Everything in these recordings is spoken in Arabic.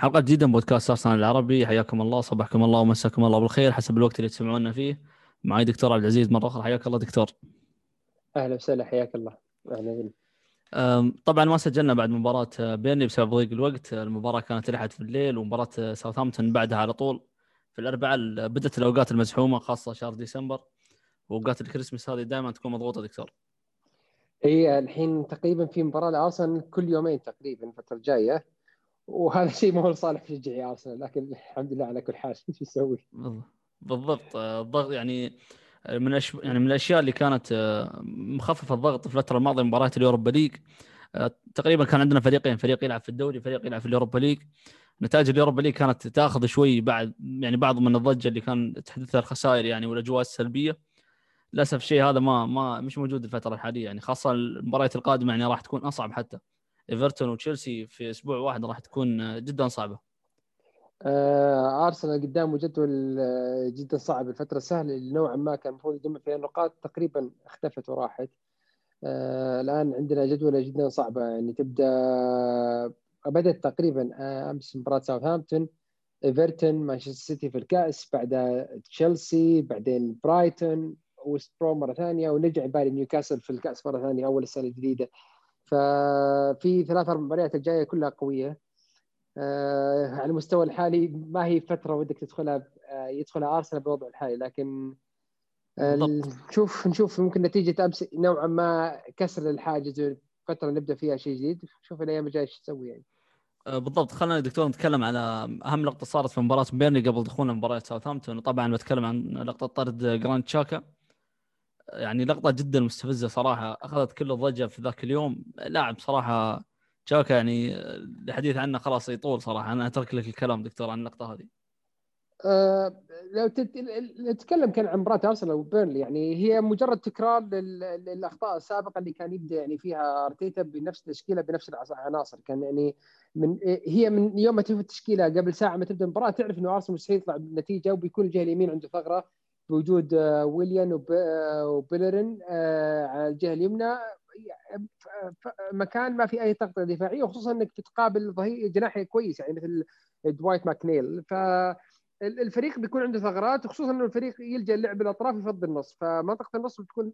حلقة جديدة من بودكاست ارسنال العربي. حياكم الله صبحكم الله ومساكم الله بالخير حسب الوقت اللي تسمعونا فيه. معي دكتور عبد العزيز مرة أخرى. حياك الله دكتور. أهلا وسهلا. حياك الله. أم، طبعا ما سجلنا بعد مباراة بيرني بسبب ضيق الوقت. المباراة كانت لحد في الليل ومباراة ساوثهامبتون بعدها على طول. في الأربعاء بدأت الأوقات المزحومة خاصة شهر ديسمبر. وأوقات الكريسماس هذه دائما تكون مضغوطة دكتور. هي الحين تقريبا في مباراة لأرسنال كل يومين تقريبا الفترة الجاية. وهذا شيء ما هو لصالح مشجعي أرسنال لكن الحمد لله على كل حال. شو نسوي؟ بالضبط. الضغط يعني من أش... يعني من الأشياء اللي كانت آه، مخففة الضغط في الفترة الماضية مباريات اليوروبا ليج. آه، تقريبا كان عندنا فريقين فريق يلعب في الدوري فريق يلعب في اليوروبا ليج. نتائج اليوروبا ليج كانت تاخذ شوي بعد يعني بعض من الضجة اللي كان تحدثها الخسائر يعني والأجواء السلبية. للأسف الشيء هذا ما ما مش موجود الفترة الحالية يعني خاصة المباريات القادمة يعني راح تكون أصعب حتى. إيفرتون وتشيلسي في أسبوع واحد راح تكون آه، جدا صعبة. آه أرسنال قدامه جدول آه، جدا صعب. الفترة السهله نوعا ما كان المفروض يجمع فيها نقاط تقريبا اختفت وراحت. آه الآن عندنا جدول جدا صعبة. يعني تبدأ بدأت تقريبا آه، أمس مباراة ساوثهامبتون إيفرتون مانشستر سيتي في الكأس بعدها تشيلسي بعدين برايتون ويست بروم مرة ثانية ونرجع بعدين نيوكاسل في الكأس مرة ثانية أول السنة الجديده ففي ثلاث أربع مباريات الجاية كلها قوية. آه على المستوى الحالي ما هي فترة ودك تدخلها آه يدخلها أرسنال بالوضع الحالي لكن آه. نشوف نشوف ممكن نتيجة أمس نوعا ما كسر الحاجز فترة نبدأ فيها شيء جديد. شوف الأيام الجاية إيش تسوي يعني. آه، بالضبط. خلينا دكتور نتكلم على أهم لقطة صارت في مباراة بيرنلي قبل دخولنا مباراة ساوثهامبتون. وطبعا بتكلم عن لقطة طرد جرانيت شاكا يعني لقطة جدا مستفزة صراحة. أخذت كل الضجة في ذاك اليوم. لاعب صراحة شاكا يعني الحديث عنه خلاص يطول صراحة. أنا أترك لك الكلام دكتور عن اللقطة هذه. آه، لو نتكلم كان عن مباراة أرسنال وبيرنلي. يعني هي مجرد تكرار لل- للأخطاء السابقة اللي كان يبدأ يعني فيها أرتيتا بنفس التشكيلة بنفس العناصر كان يعني من هي من يوم ما تشوف التشكيلة قبل ساعة ما تبدأ المباراة تعرف إنه أرسنال مستحيل يطلع بنتيجة وبيكون الجهة اليمين عنده ثغرة. بوجود آه، ويليان آه، وبيلرين آه، على الجهة اليمنى. مكان ما في أي تغطيه دفاعية وخصوصا إنك بتقابل ظهير جناحي كويس يعني مثل دوايت ماكنيل. ف الفريق بيكون عنده ثغرات وخصوصا إنه الفريق يلجأ اللعب الاطراف يفضل النص. فمنطقة النص بتكون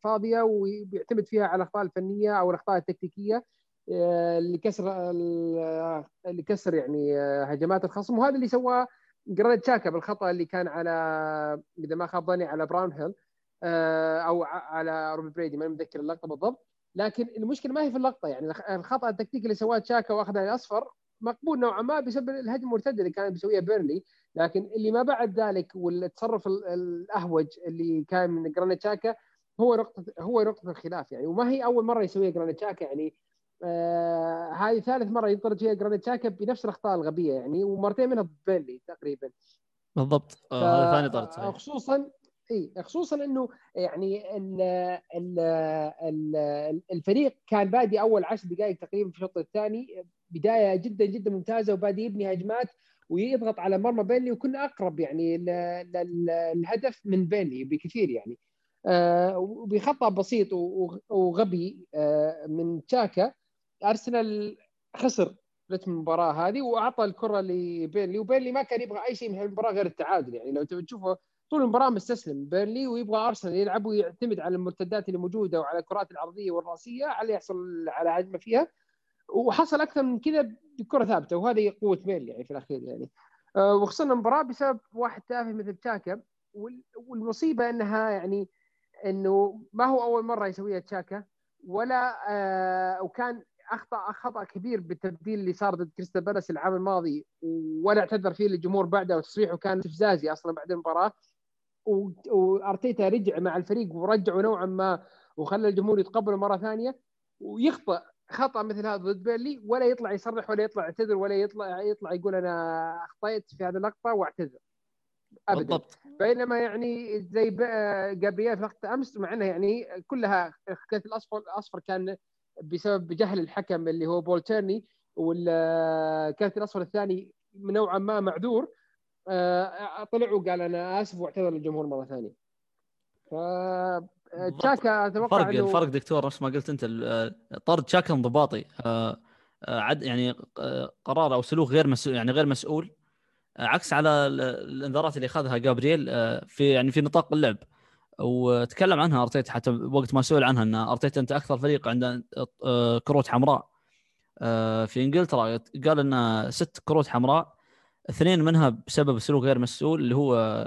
فاضية وبيعتمد فيها على الأخطاء الفنية أو الأخطاء التكتيكية لكسر لكسر يعني هجمات الخصم. وهذا اللي سواه جرانيت شاكا بالخطأ اللي كان على إذا ما خاب ظني على براونهيل آه، أو ع- على روبي برادي ما متذكر اللقطة بالضبط. لكن المشكلة ما هي في اللقطة يعني الخ- الخطأ التكتيكي اللي سواه شاكا واخذ عليه الاصفر مقبول نوعا ما بسبب الهجمة المرتدة اللي كان بيسويها بيرنلي لكن اللي ما بعد ذلك والتصرف ال- الأهوج اللي كان من جرانيت شاكا هو نقطة هو نقطة الخلاف يعني. وما هي أول مرة يسويها جرانيت شاكا يعني آه هذه ثالث مرة ينطرد فيها جرانيت شاكا بنفس الأخطاء الغبية يعني ومرتين منها ضد بيرنلي تقريبا. بالضبط. آه، هذا ثاني طرد صحيح. خصوصا إي خصوصا إنه يعني ال ال ال الفريق كان بادي أول عشر دقائق تقريبا في الشوط الثاني. بداية جدا جدا ممتازة وبادي يبني هجمات ويضغط على مرمى بينلي وكنا أقرب يعني للهدف من بينلي بكثير يعني. آه، وبخطأ بسيط وغبي آه، من تشاكا أرسنال خسر رتم المباراة هذه وأعطى الكرة لبيرلي وبيرلي ما كان يبغى أي شيء من المباراه غير التعادل. يعني لو تبي تشوفه طول المباراة مستسلم. بيرلي ويبغى أرسنال يلعب ويعتمد على المرتدات اللي موجودة وعلى الكرات العرضيه والرأسية على يحصل على هجمة فيها. وحصل أكثر من كذا بكرة ثابتة وهذه قوة بيرلي يعني في الأخير يعني. آه، وخسرنا المباراة بسبب واحد تافه مثل تشاكا. وال- والمصيبة إنها يعني إنه ما هو أول مرة يسويها تشاكا ولا آه وكان أخطأ خطأ كبير بالتبديل اللي صار ضد كريستال بالاس العام الماضي ولا اعتذر فيه للجمهور بعده. وتصريحه كان استفزازي أصلا بعد المباراة. وأرتيتا رجع مع الفريق ورجعه نوعا ما وخلى الجمهور يتقبله مرة ثانية. ويخطأ خطأ مثل هذا ضد بيرنلي. ولا يطلع يصرح ولا يطلع يعتذر ولا يطلع يطلع يقول أنا اخطيت في هذه اللقطة واعتذر. ابدا. بالضبط. بينما يعني زي ب- جابرييل في لقطة أمس مع إنها يعني كلها الأصفر الاصفر كان بسبب جهل الحكم اللي هو بول تيرني والكارت الأصفر الثاني نوعا ما معذور. آه، طلع وقال أنا آسف واعتذر للجمهور مرة ثانية. ف تشاكا أتوقع الفرق انه الفرق دكتور نفس ما قلت أنت ال- طرد شاكا انضباطي. آه، عد يعني قرار أو سلوك غير مسؤول يعني غير مسؤول. عكس على الإنذارات اللي أخذها جابرييل في يعني في نطاق اللعب. وتكلم عنها ارتيتا حتى وقت ما سئل عنها إن ارتيتا أنت أكثر فريق عنده كروت حمراء. في إنجلترا قال إن ست كروت حمراء اثنين منها بسبب سلوك غير مسؤول اللي هو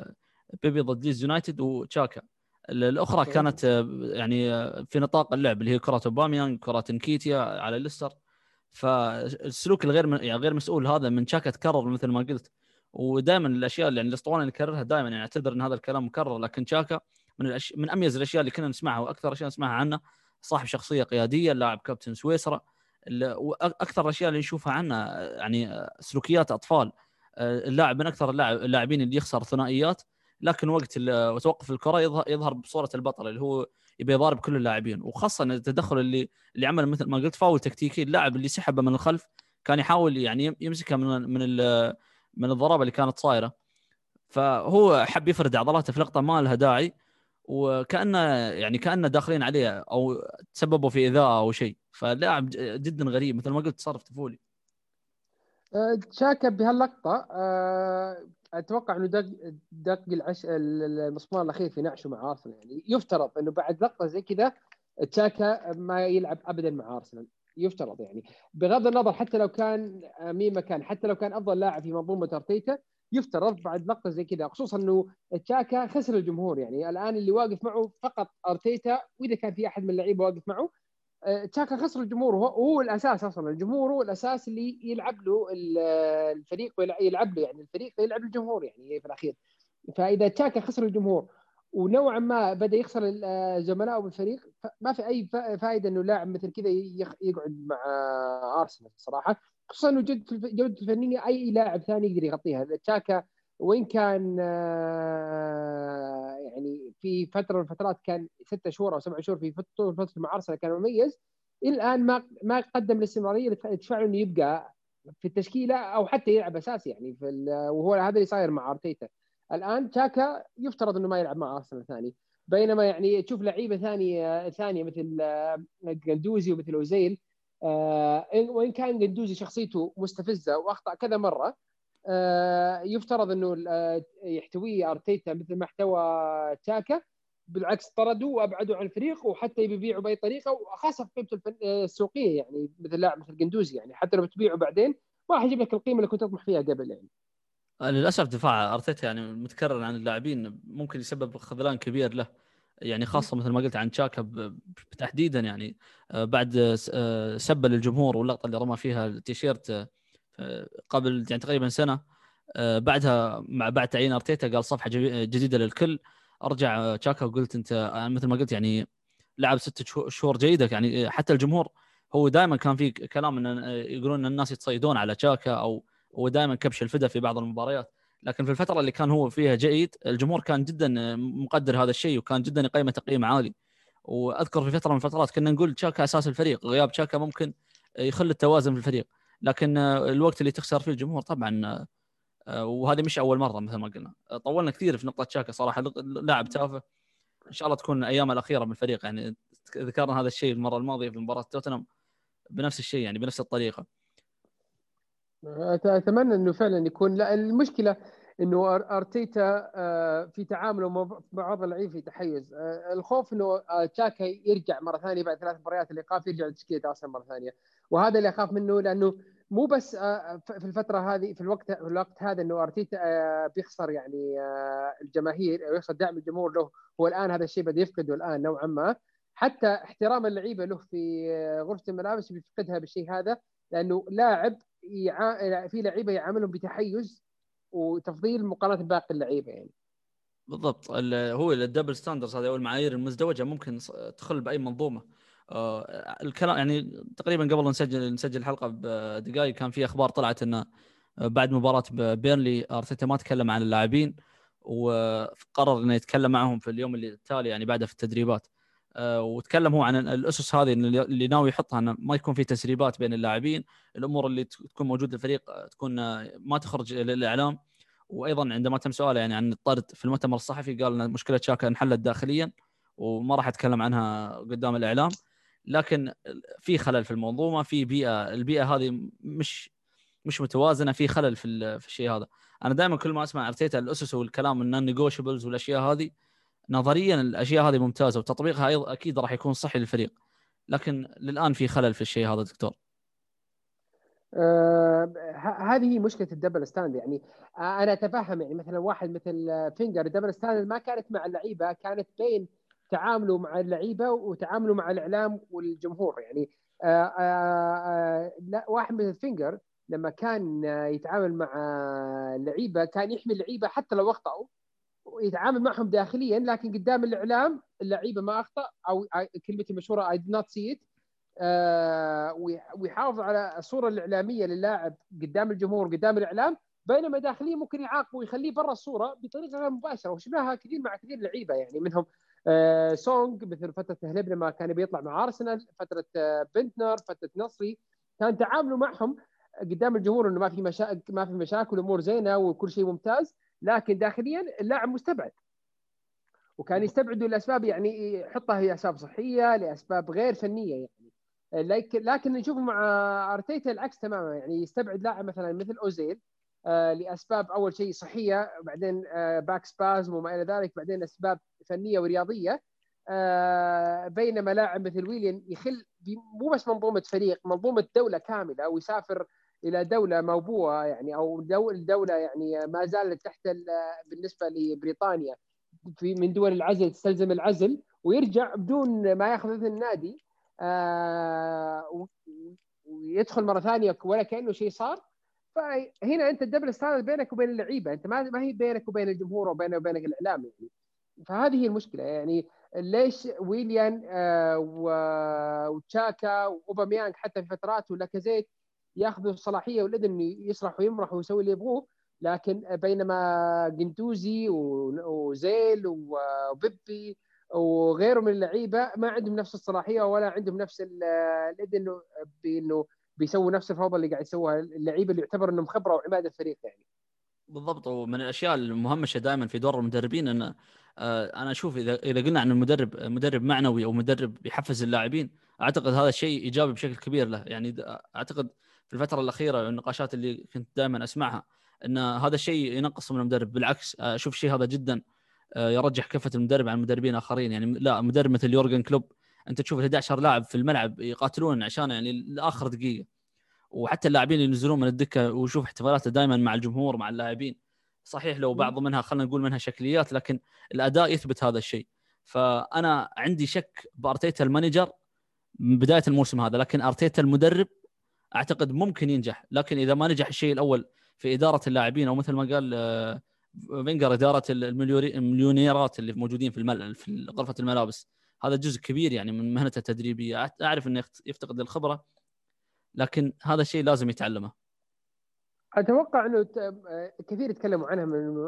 بيبي ضد ليدز يونايتد وشاكا. الأخرى كانت يعني في نطاق اللعب اللي هي كرت اوباميانج كرت انكيتيا على ليستر. فالسلوك الغير يعني غير مسؤول هذا من شاكا تكرر مثل ما قلت. ودائما الأشياء اللي يعني الأسطوانة اللي يكررها دائما يعني أعتذر إن هذا الكلام مكرر لكن تشاكا من الأش... من أميز الأشياء اللي كنا نسمعها وأكثر أشياء نسمعها عنه صاحب شخصية قيادية لاعب كابتن سويسرا وأكثر الاشياء اللي نشوفها عنه يعني سلوكيات أطفال. اللاعب من أكثر اللاعبين اللي يخسر ثنائيات لكن وقت توقف الكرة يظهر يظهر بصورة البطل اللي هو يبي يضارب كل اللاعبين. وخاصة التدخل اللي اللي عمل مثل ما قلت فاول تكتيكي اللاعب اللي سحبه من الخلف كان يحاول يعني يمسكها من من من الضربة اللي كانت صايرة. فهو حب يفرد عضلاته في لقطة ما لها داعي. وكانه يعني كانه داخلين عليه أو تسببوا في اذاءه أو شيء. فلاعب جدا غريب مثل ما قلت تصرف طفولي. أه، تشاكا بهاللقطة أه، أتوقع إنه دق دق العش المسمار الأخير في نعشه مع أرسنال. يعني يفترض إنه بعد لقطة زي كذا تشاكا ما يلعب ابدا مع أرسنال. يفترض يعني. بغض النظر حتى لو كان مين مكان حتى لو كان أفضل لاعب في منظومه ارتيتا يفترض بعد لقطه زي كذا خصوصا إنه تشاكا خسر الجمهور. يعني الآن اللي واقف معه فقط أرتيتا وإذا كان في أحد من اللعيبة واقف معه آه، تشاكا خسر الجمهور. هو الأساس أصلا. الجمهور هو الأساس اللي يلعب له الفريق يلعب له يعني الفريق يلعب الجمهور يعني في الأخير. فإذا تشاكا خسر الجمهور ونوعا ما بدأ يخسر زملائه بالفريق ما في أي فائدة إنه لاعب مثل كذا يقعد مع آرسنال صراحة. خصوصا انه جودة الفنية أي لاعب ثاني يقدر يغطيها. تشاكا وين كان آه، يعني في فترة من الفترات كان ستة شهور أو سبع شهور في فترة مع أرسنال كان مميز. إلى الآن ما ما قدم الاستمرارية اللي تدفعه إنه يبقى في التشكيلة أو حتى يلعب أساسي يعني في وهو هذا اللي صاير مع أرتيتا. الآن تشاكا يفترض إنه ما يلعب مع أرسنال ثاني. بينما يعني تشوف لعيبة ثانية ثانية مثل آه، ومثل أوزيل وإن كان قندوزي شخصيته مستفزة وأخطأ كذا مرة آه يفترض إنه آه، يحتويه أرتيتا مثل ما احتوى تاكا بالعكس طردوا وابعدوا عن الفريق وحتى يبيعوا بأي طريقة في قيمته آه، السوقية يعني مثل لاعب مثل قندوزي يعني حتى لو بتبيعه بعدين ما راح يجيب لك القيمة اللي كنت تطمح فيها قبل يعني. آه، للأسف دفاع أرتيتا يعني متكرر عن اللاعبين ممكن يسبب خذلان كبير له يعني خاصة مثل ما قلت عن تشاكا تحديدا يعني آه، بعد آه، سب للجمهور واللقطة اللي رمى فيها التيشيرت آه، قبل يعني تقريبا سنة بعدها مع بعد تعيين أرتيتا قال صفحة جديدة للكل. أرجع تشاكا وقلت أنت مثل ما قلت يعني لعب ست شهور جيدة يعني حتى الجمهور هو دائما كان في كلام إن يقولون إن الناس يتصيدون على تشاكا أو هو دائما كبش الفدا في بعض المباريات. لكن في الفترة اللي كان هو فيها جيد الجمهور كان جدا مقدر هذا الشيء وكان جدا يقيمه تقييم عالي. وأذكر في فترة من الفترات كنا نقول تشاكا أساس الفريق غياب تشاكا ممكن يخل التوازن في الفريق. لكن الوقت اللي تخسر فيه الجمهور طبعا وهذه مش أول مرة مثل ما قلنا. طولنا كثير في نقطة تشاكا صراحة. لاعب تافه. إن شاء الله تكون الأيام الأخيرة من الفريق. يعني ذكرنا هذا الشيء المرة الماضية في مباراه توتنهام بنفس الشيء يعني بنفس الطريقة. أتمنى إنه فعلا يكون. لا المشكلة إنه أرتيتا آه، في تعامله مع بعض اللعيبة في تحيز. آه، الخوف إنه آه، تشاكا يرجع مرة ثانية بعد ثلاث مباريات الايقاف يرجع لتشكيلة أرسنال مرة ثانية. وهذا اللي أخاف منه لأنه مو بس في الفترة هذه في الوقت في الوقت هذا إنه أرتيتا بيخسر يعني الجماهير أو يخسر دعم الجمهور له. هو الآن هذا الشيء بدا يفقده الآن نوعا ما. حتى احترام اللعيبه له في غرفة الملابس بيفقدها بالشيء هذا لأنه لاعب يع... في لعيبة يعاملهم بتحيز وتفضيل مقارنة بباقي اللعيبة يعني. بالضبط. هو الدبل ستاندرز هذه أو المعايير المزدوجة ممكن تخل بأي منظومة. آه، الكلام يعني تقريبا قبل نسجل نسجل الحلقة بدقائق كان في أخبار طلعت انه بعد مباراة بيرلي أرتيتا ما تكلم عن اللاعبين وقرر إنه يتكلم معهم في اليوم التالي يعني بعده في التدريبات. آه، وتكلم هو عن الأسس هذه اللي ناوي يحطها إنه ما يكون في تسريبات بين اللاعبين، الأمور اللي تكون موجودة الفريق تكون ما تخرج للاعلام وأيضا عندما تم سؤاله يعني عن الطرد في المؤتمر الصحفي قال إن مشكلة شاكا انحلت داخليا وما راح أتكلم عنها قدام الإعلام. لكن في خلل في المنظومه في بيئة البيئة هذه مش مش متوازنة في خلل في في الشيء هذا. أنا دائما كل ما أسمع أرتيتا الأسس والكلام ال non-negotiables والأشياء هذه نظريا الأشياء هذه ممتازة وتطبيقها أيضا أكيد راح يكون صحي للفريق. لكن للآن في خلل في الشيء هذا دكتور. آه هذه هي مشكلة ال double standard. يعني آه أنا أتفهم يعني مثلا واحد مثل فينجر ال double standard ما كانت مع اللعيبة كانت بين تعامله مع اللعيبة وتعامله مع الإعلام والجمهور. يعني آه آه, آه، واحد مثل فينجر لما كان يتعامل مع اللعيبه كان يحمي اللعيبة حتى لو أخطأوا. ويتعامل معهم داخليا لكن قدام الإعلام اللعيبة ما أخطأ أو كلمتي المشهوره I not see it ويحافظ على الصورة الإعلامية للاعب قدام الجمهور قدام الإعلام بينما داخليا ممكن يعاقبه ويخليه برا الصورة بطريقة غير مباشرة. وشفناها كثير مع كثير لعيبة يعني منهم آه سونج مثل فترة هليب لما كان بيطلع مع أرسنال فترة آه بنتنر فترة نصري كان تعامله معهم قدام الجمهور إنه ما في مشاكل ما في مشاكل أمور زينة وكل شيء ممتاز. لكن داخليا اللاعب مستبعد. وكان يستبعده لأسباب يعني يحطها هي اسباب صحية لأسباب غير فنية يعني. لكن لكن نشوفه مع أرتيتا العكس تماما. يعني يستبعد لاعب مثلا مثل أوزيل آه لأسباب أول شيء صحية بعدين آه back spasm وما إلى ذلك بعدين أسباب فنية ورياضية. آه بينما لاعب مثل ويليام يخل مو بس منظومة فريق منظومة دولة كاملة ويسافر إلى دولة موبوءه يعني أو دوله يعني ما زالت تحت بالنسبة لبريطانيا. في من دول العزل تستلزم العزل ويرجع بدون ما يأخذ إذن النادي. آه ويدخل مرة ثانية ولا كأنه شيء صار. فهنا أنت الدبل ستاندرد بينك وبين اللعيبة. أنت ما هي بينك وبين الجمهور وبينك وبينك الإعلام يعني. فهذه هي المشكلة يعني. ليش ويليان آه وتشاكا وأوباميانج حتى في فترات ولاكازيت ياخذوا الصلاحيه والاذن يسرح ويمرح ويسوي اللي يبغوه لكن بينما جندوزي وزيل وبيبي وغيره من اللعيبة ما عندهم نفس الصلاحية ولا عندهم نفس الاذن بإنه بيسووا نفس الفوضى اللي قاعد يسووها اللعيبة اللي يعتبر إنهم خبرة وعماده الفريق يعني. بالضبط ومن الأشياء المهمشة دائما في دور المدربين إن آه، أنا أشوف إذا إذا قلنا عن المدرب مدرب معنوي أو مدرب يحفز اللاعبين أعتقد هذا الشيء إيجابي بشكل كبير له. يعني أعتقد في الفترة الأخيرة النقاشات اللي كنت دائما أسمعها إن هذا الشيء ينقص من المدرب. بالعكس أشوف شيء هذا جدا آه، يرجح كفة المدرب عن المدربين الاخرين يعني لا مدرب مثل يورجن كلوب أنت تشوف ال 11 لاعب في الملعب يقاتلون عشان يعني لآخر دقيقة. وحتى اللاعبين اللي ينزلون من الدكة وشوف احتفالاته دائما مع الجمهور مع اللاعبين. صحيح لو بعض منها خلينا نقول منها شكليات لكن الأداء يثبت هذا الشيء. فأنا عندي شك بأرتيتا ال manager من بداية الموسم هذا لكن أرتيتا المدرب أعتقد ممكن ينجح. لكن إذا ما نجح الشيء الأول في إدارة اللاعبين أو مثل ما قال آه، فينجر إدارة المليونيرات اللي موجودين في المل... في غرفة الملابس هذا جزء كبير يعني من مهنته التدريبية. أعرف إنه يفتقد الخبرة لكن هذا الشيء لازم يتعلمه. أتوقع إنه كثير يتكلموا عنها من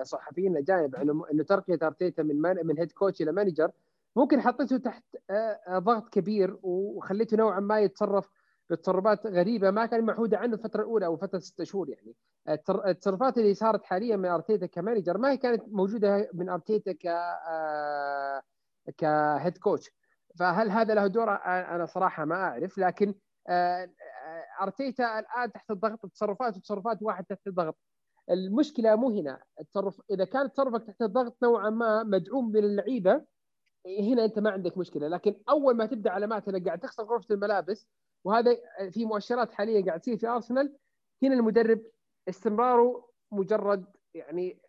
الصحفيين الأجانب إنه ترقية أرتيتا من من head coach إلى manager ممكن حطيته تحت آه، ضغط كبير وخليته نوعا ما يتصرف بتصرفات غريبة ما كان معهودة عنه الفترة الأولى أو فترة ست شهور يعني. التصرفات اللي صارت حاليا من أرتيتا ك manager ما هي كانت موجودة من أرتيتا ك آه، كهيد كوتش. فهل هذا له دور؟ أنا صراحة ما أعرف لكن آه، أرتيتا الآن تحت الضغط تصرفات وتصرفات واحد تحت الضغط. المشكلة مو هنا التصرف إذا كان تصرفك تحت الضغط نوعا ما مدعوم من اللعيبة هنا أنت ما عندك مشكلة لكن أول ما تبدأ علامات إنك قاعد تخسر غرفة الملابس وهذا في مؤشرات حاليا قاعد تصير في ارسنال هنا المدرب استمراره مجرد يعني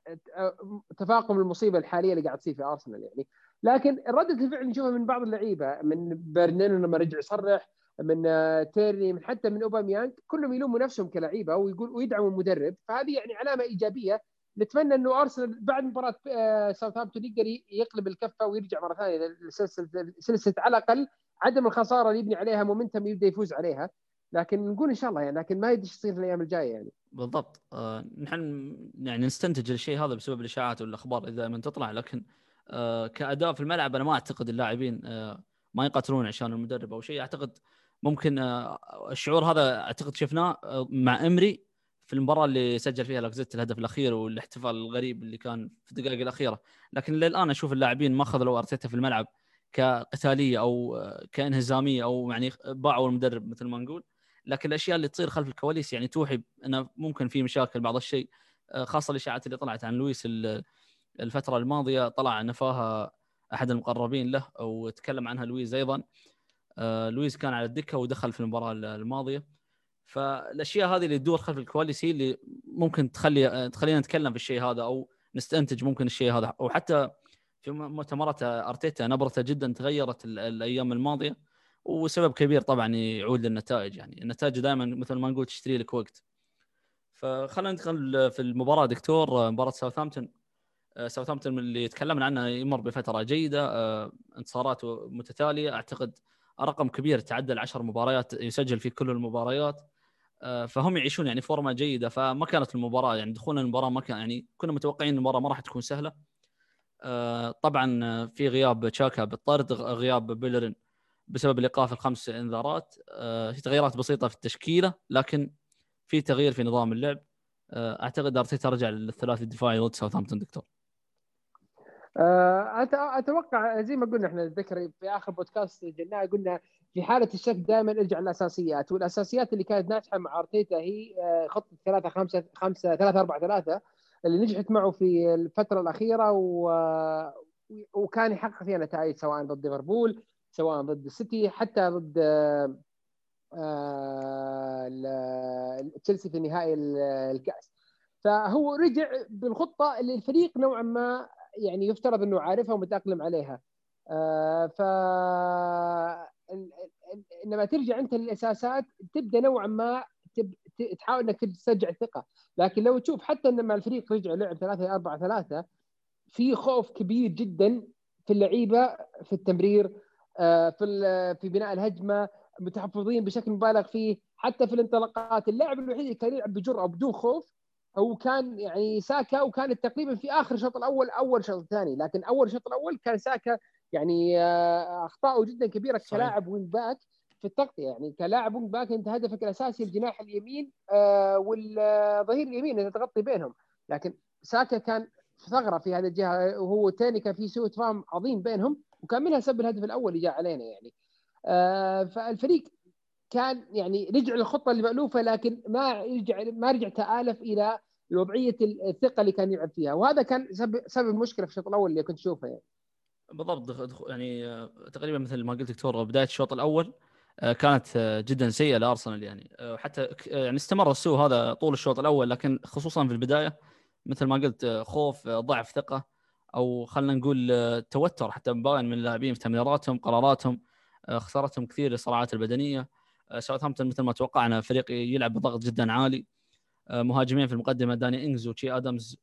تفاقم المصيبة الحالية اللي قاعد تصير في ارسنال يعني. لكن ردة الفعل نشوفها من بعض اللعيبة من برنينو لما رجع يصرح من تيرني من حتى من أوباميانج كلهم يلوموا نفسهم كلعيبة ويقول ويدعموا المدرب فهذه يعني علامة إيجابية نتمنى إنه أرسنال بعد مباراة آه، ساوثهامبتون يقدر يقلب الكفة ويرجع مرة ثانية لسلسله سلسله على الأقل عدم الخسارة اللي يبني عليها مومنتم يبدا يفوز عليها. لكن نقول إن شاء الله يعني لكن ما يدري إيش يصير في الأيام الجاية يعني. بالضبط. آه نحن يعني نستنتج الشيء هذا بسبب الإشاعات والأخبار اللي دائما تطلع لكن آه كأداء في الملعب أنا ما أعتقد اللاعبين آه ما يقاتلون عشان المدرب أو شيء. أعتقد ممكن آه الشعور هذا أعتقد شفناه آه مع إمري في المباراة اللي سجل فيها لاكزيت الهدف الأخير والاحتفال الغريب اللي كان في الدقائق الأخيرة. لكن للآن أشوف اللاعبين ما اخذوا أرتيتا في الملعب كقتالية أو كانهزامية أو يعني باعوا المدرب مثل ما نقول. لكن الأشياء اللي تصير خلف الكواليس يعني توحي إنه ممكن في مشاكل بعض الشيء خاصة الإشاعات اللي طلعت عن لويس الفترة الماضية. طلع نفاها أحد المقربين له وتكلم عنها لويس أيضا. آه، لويس كان على الدكة ودخل في المباراة الماضية. فالأشياء هذه اللي تدور خلف الكواليس هي اللي ممكن تخلي تخلينا نتكلم في الشيء هذا أو نستنتج ممكن الشيء هذا. وحتى في مؤتمرات أرتيتا نبرته جدا تغيرت الأيام الماضية وسبب كبير طبعا يعود للنتائج يعني. النتائج دائما مثل ما نقول تشتري لك وقت. فخلينا ندخل في المباراة دكتور مباراة ساوثهامبتون. آه، ساوثهامبتون اللي تكلمنا عنه يمر بفترة جيدة آه، انتصارات متتالية. أعتقد رقم كبير تعدى العشر مباريات يسجل في كل المباريات. فهم يعيشون يعني فورمة جيدة فما كانت المباراة يعني دخولنا المباراة ما كان يعني كنا متوقعين المباراة ما راح تكون سهلة. طبعا في غياب تشاكا بالطرد غياب بيلرين بسبب الإيقاف الخمس إنذارات. في تغييرات بسيطة في التشكيلة لكن في تغيير في نظام اللعب. أعتقد أرتيتا رجع للثلاثي الدفاعي ضد ساوثهامبتون دكتور. آه، أتوقع زي ما قلنا إحنا نتذكر في آخر بودكاست قلنا في حالة الشك دائما ارجع للأساسيات والأساسيات اللي كانت ناجحة مع أرتيتا هي آه، خطه 3 5 5 3 4 3 اللي نجحت معه في الفترة الأخيرة و... وكان يحقق فيها نتائج سواء ضد ليفربول سواء ضد السيتي حتى ضد آه، تشيلسي في نهائي الكأس. فهو رجع بالخطة اللي الفريق نوعا ما يعني يفترض إنه عارفها ومتأقلم عليها. آه، ف انما ترجع انت للأساسات تبدأ نوعا ما تب... تحاول إنك تسترجع الثقة. لكن لو تشوف حتى لما الفريق رجع لعب 3 4 3 في خوف كبير جدا في اللعيبة في التمرير آه، في في بناء الهجمة متحفظين بشكل مبالغ فيه حتى في الانطلاقات. اللاعب الوحيد اللي كان يلعب بجرأة بدون خوف هو كان يعني ساكا وكانت تقريبا في آخر الشوط الأول أول شوط ثاني لكن أول الشوط الأول كان ساكا يعني آه، اخطاؤه جدا كبيرة كلاعب wing back في التغطية. يعني كلاعب wing back أنت هدفك الأساسي الجناح اليمين آه، والظهير اليمين انت تغطي بينهم. لكن ساكا كان ثغرة في هذه الجهة وهو تاني كان في سوء فهم عظيم بينهم وكان منها سبب الهدف الأول اللي جاء علينا يعني. آه، فالفريق كان يعني رجع للخطة المالوفه لكن ما رجع ما رجع تآلف إلى وضعيه الثقة اللي كان يلعب فيها. وهذا كان سبب سبب مشكله في الشوط الأول اللي كنت اشوفه يعني. بالضبط يعني آه، تقريبا مثل ما قلت دكتور بداية الشوط الأول آه، كانت آه، جدا سيئة لأرسنال يعني. حتى يعني استمر السوء هذا طول الشوط الأول لكن خصوصا في البداية مثل ما قلت خوف ضعف ثقة أو خلينا نقول توتر حتى مبين من اللاعبين في تمريراتهم قراراتهم خسارتهم كثير للصراعات البدنية. ساوثهامبتون مثل ما توقعنا فريق يلعب بضغط جدا عالي. مهاجمين في المقدمة داني انجز وشي ادمز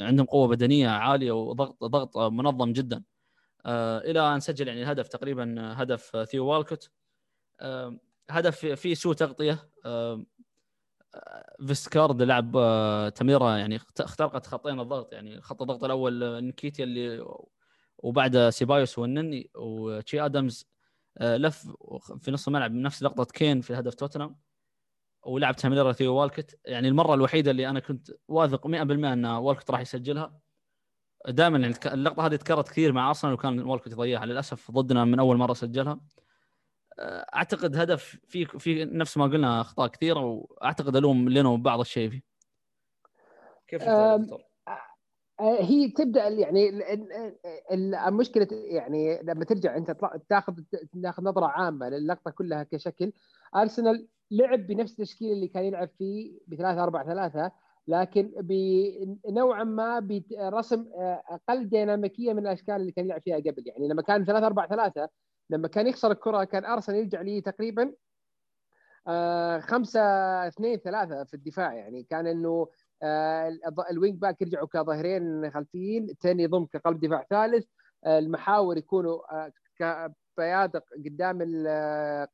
عندهم قوة بدنية عالية وضغط ضغط منظم جدا. إلى أن سجل يعني الهدف تقريبا هدف ثيو والكوت. هدف فيه سوء تغطية. فيستجارد لعب تمريرة يعني اخترقت خطين الضغط. يعني خط الضغط الأول نكيتيا اللي وبعد سيبايوس والنني وشي آدمز لف في نص الملعب نفس لقطة كين في هدف توتنهام. ولعب تمريرة ثيو والكت يعني المرة الوحيدة اللي أنا كنت واثق 100% إن والكت راح يسجلها. دائما يعني اللقطة هذه تكررت كثير مع أرسنال وكان والكت يضيعها للأسف ضدنا من أول مرة سجلها. أعتقد هدف في في نفس ما قلنا أخطاء كثيرة وأعتقد ألوم لينو بعض الشيء فيه. كيف هي تبدأ يعني المشكلة يعني لما ترجع أنت تاخذ تاخذ نظرة عامة للقطه كلها كشكل. أرسنال لعب بنفس التشكيل اللي كان يلعب فيه ب 3 4 3 لكن بنوعا ما برسم آه، أقل ديناميكية من الأشكال اللي كان يلعب فيها قبل. يعني لما كان 3 4 3 لما كان يخسر الكرة كان أرسنال يرجع لي تقريبا 5 2 3 في الدفاع. يعني كان إنه آه، ال wing back يرجعوا كظهيرين خلفيين الثاني يضم كقلب دفاع ثالث. آه، المحاور يكونوا كبيادق قدام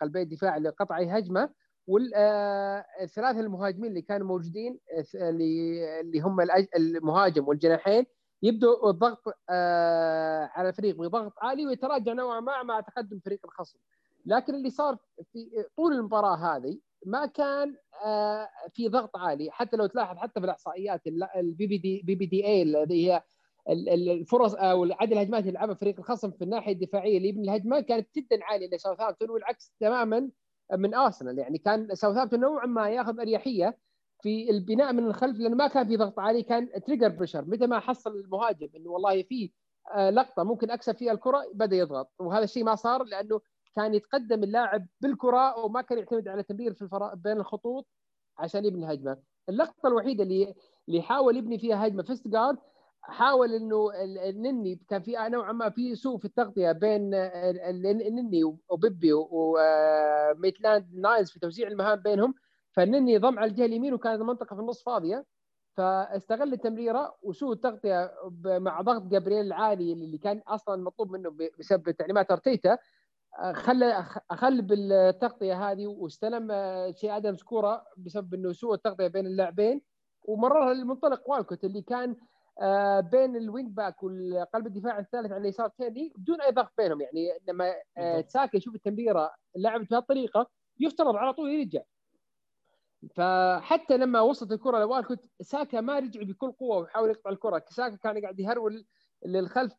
قلبي الدفاع لقطع هجمة. والثلاثه المهاجمين اللي كانوا موجودين اللي هم المهاجم والجناحين يبدوا الضغط آه، على الفريق بضغط عالي ويتراجع نوعا ما مع تقدم فريق الخصم. لكن اللي صار في طول المباراة هذه ما كان آه، في ضغط عالي. حتى لو تلاحظ حتى في الإحصائيات البي بي دي بي بي دي اي اللي هي الفرص أو عدد الهجمات اللي لعبها فريق الخصم في الناحية الدفاعية اللي يبني الهجمه كانت جدا عالية لساوثهامبتون والعكس تماما من ارسنال يعني كان ساوثهامبتون نوعا ما ياخذ أريحية في البناء من الخلف لأنه ما كان في ضغط عالي كان trigger pressure متى ما حصل المهاجم إنه والله في آه، لقطة ممكن أكسب فيها الكرة بدأ يضغط. وهذا الشيء ما صار لأنه كان يتقدم اللاعب بالكرة وما كان يعتمد على تمرير في الفراغ بين الخطوط عشان يبني هجمة. اللقطة الوحيدة اللي اللي حاول يبني فيها هجمة فيستجارد حاول إنه النني كان في نوعا ما في سوء في التغطية بين النني وبيبي وميتلاند نايلز في توزيع المهام بينهم. فالنني ضم على الجهة اليمين وكانت المنطقة في النص فاضية. فاستغل التمريره وسوء التغطية مع ضغط جابرييل العالي اللي كان أصلا مطلوب منه بسبب تعليمات أرتيتا خلى أخل بالتغطية هذه واستلم شي آدمز كورة بسبب إنه سوء التغطية بين اللاعبين. ومررها للمنطلق والكوت اللي كان آه، بين ال wing back والقلب الدفاع الثالث على اليسار تيرني بدون أي ضغط بينهم. يعني لما آه، ساكا يشوف التمريرة لعبت بهذه الطريقة يفترض على طول يرجع. فحتى لما وصلت الكرة لوالكوت ساكا ما رجع بكل قوة وحاول يقطع الكرة. ساكا كان قاعد يهرول للخلف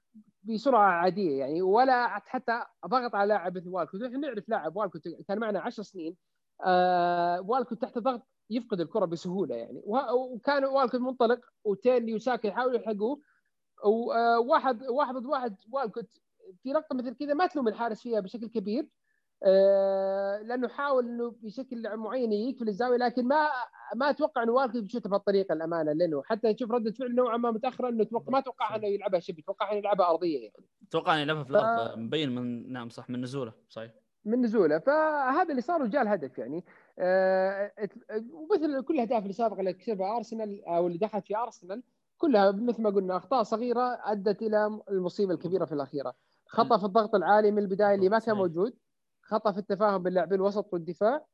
بسرعة عادية يعني ولا حتى ضغط على لاعب مثل والكوت. إحنا نعرف لاعب والكوت كان معنا 10 سنين. آه والكوت تحت ضغط يفقد الكرة بسهولة يعني. وكان والكوت منطلق وتيرني وساكا يحاولوا يلحقوه. وواحد واحد ضد واحد والكوت في لقطة مثل كذا ما تلوم الحارس فيها بشكل كبير. آه، لأنه حاول إنه بشكل معين يقفل الزاوية لكن ما ما أتوقع إنه والكوت بيشوتها بهالطريقة الأمانة لأنه حتى نشوف ردة فعل نوعا ما متأخرة إنه توقع ما توقع إنه يلعبها شبه توقع إنه يلعبها أرضية يعني. توقع إنه يلعبها في الأرض ف... مبين من نعم صح من نزوله صحيح. من نزوله. فهذا اللي صار وجاء الهدف يعني. آه ومثل كل الاهداف اللي سابقا اللي كسبها أرسنال أو اللي دخلت في أرسنال كلها مثل ما قلنا أخطاء صغيرة أدت إلى المصيبة الكبيرة في الأخيرة. خطأ في الضغط العالي من البداية اللي ما كان موجود خطأ في التفاهم بين لاعبين الوسط والدفاع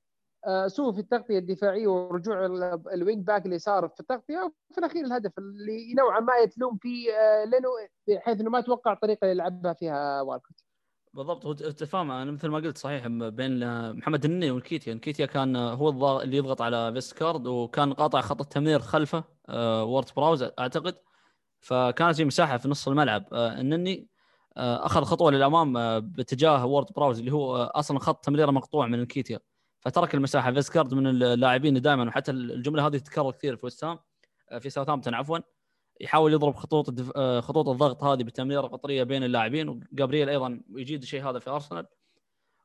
آه، سوء في التغطية الدفاعية ورجوع ال wing back اللي صار في التغطية وفي الأخير الهدف اللي نوعا ما يتلوم فيه آه، لأنه بحيث إنه ما توقع الطريقة اللي يلعبها فيها والكوت. بالضبط. هو التفاهم أنا مثل ما قلت صحيح بين محمد النني ونكيتيا. نكيتيا كان هو اللي يضغط على فيستجارد وكان قاطع خط التمرير خلفه آه، وورد براوز أعتقد. فكانت في مساحة في نص الملعب. النني آه، أخذ خطوة للأمام آه، باتجاه وورد براوز اللي هو آه، أصلا خط تمريره مقطوع من نكيتيا. فترك المساحة فيستجارد من اللاعبين دائما وحتى الجملة هذه تتكرر كثير في وسام في ساوثهامبتون عفوا. يحاول يضرب خطوط الدف... خطوط الضغط هذه بالتمريره القطرية بين اللاعبين وجابرييل أيضا يجيد الشيء هذا في أرسنال.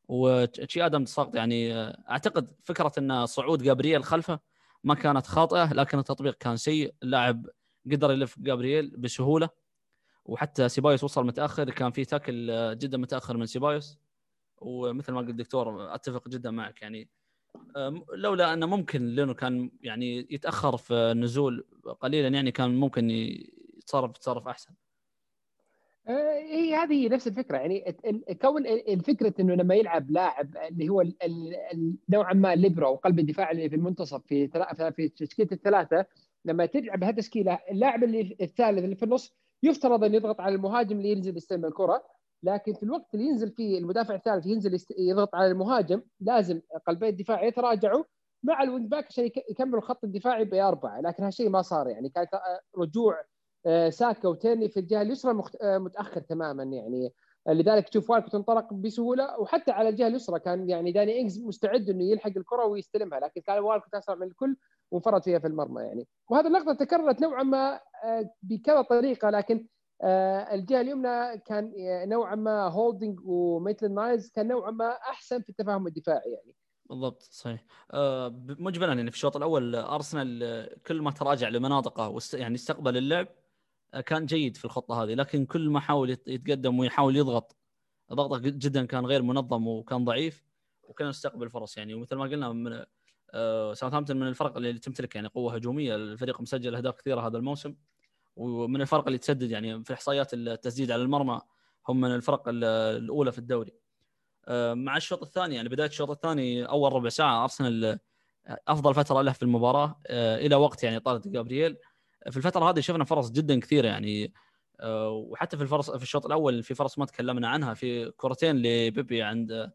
وتشي آدم ساقط يعني أعتقد فكرة إن صعود جابرييل خلفه ما كانت خاطئة لكن التطبيق كان سيء. اللاعب قدر يلف جابرييل بسهولة وحتى سيبايوس وصل متأخر. كان في تاكل آه، جدا متأخر من سيبايوس. ومثل ما قلت دكتور أتفق جدا معك يعني لولا انه ممكن لأنه كان يعني يتأخر في النزول قليلا يعني كان ممكن يتصرف تصرف أحسن. هي هذه نفس الفكرة يعني كون الفكرة إنه لما يلعب لاعب اللي هو نوعا ما الليبرو وقلب الدفاع اللي في المنتصف في في تشكيلة الثلاثة لما تلعب بهالتشكيله اللاعب اللي الثالث اللي في النص يفترض أن يضغط على المهاجم اللي ينزل يستلم الكرة لكن في الوقت اللي ينزل فيه المدافع الثالث ينزل يضغط على المهاجم لازم قلبي الدفاع يتراجعوا مع ال wing back عشان يكملوا الخط الدفاعي بأربعة. لكن هالشيء ما صار يعني. كان رجوع آه، ساكا وتيرني في الجهة اليسرى آه، متأخر تماما يعني. لذلك تشوف والكوت انطلق بسهولة وحتى على الجهة اليسرى كان يعني داني انجز مستعد إنه يلحق الكرة ويستلمها. لكن كان والكوت أسرع من الكل وانفرد فيها في المرمى يعني. وهذه اللقطة تكررت نوعا ما آه، بكذا طريقة. لكن الجهة اليمنى كان آه، نوعا ما هولدنج وميتلاند نايلز كان نوعا ما أحسن في التفاهم الدفاعي يعني. بالضبط صحيح. مجملا يعني في الشوط الأول أرسنال كل ما تراجع لمناطقه يعني استقبل اللعب كان جيد في الخطة هذه لكن كل ما حاول يتقدم ويحاول يضغط ضغطه جدا كان غير منظم وكان ضعيف وكان يستقبل فرص يعني. ومثل ما قلنا من ساوثهامبتون من الفرق اللي تمتلك يعني قوة هجومية الفريق مسجل أهداف كثيرة هذا الموسم. ومن الفرق اللي تسدد يعني في إحصائيات التسديد على المرمى هم من الفرق الأولى في الدوري. مع الشوط الثاني يعني بداية الشوط الثاني أول ربع ساعة أرسنال أفضل فترة له في المباراة إلى وقت يعني طارد جابرييل. في الفترة هذه شفنا فرص جدا كثيرة يعني وحتى في الفرص في الشوط الأول في فرص ما تكلمنا عنها في كرتين لبيبي عند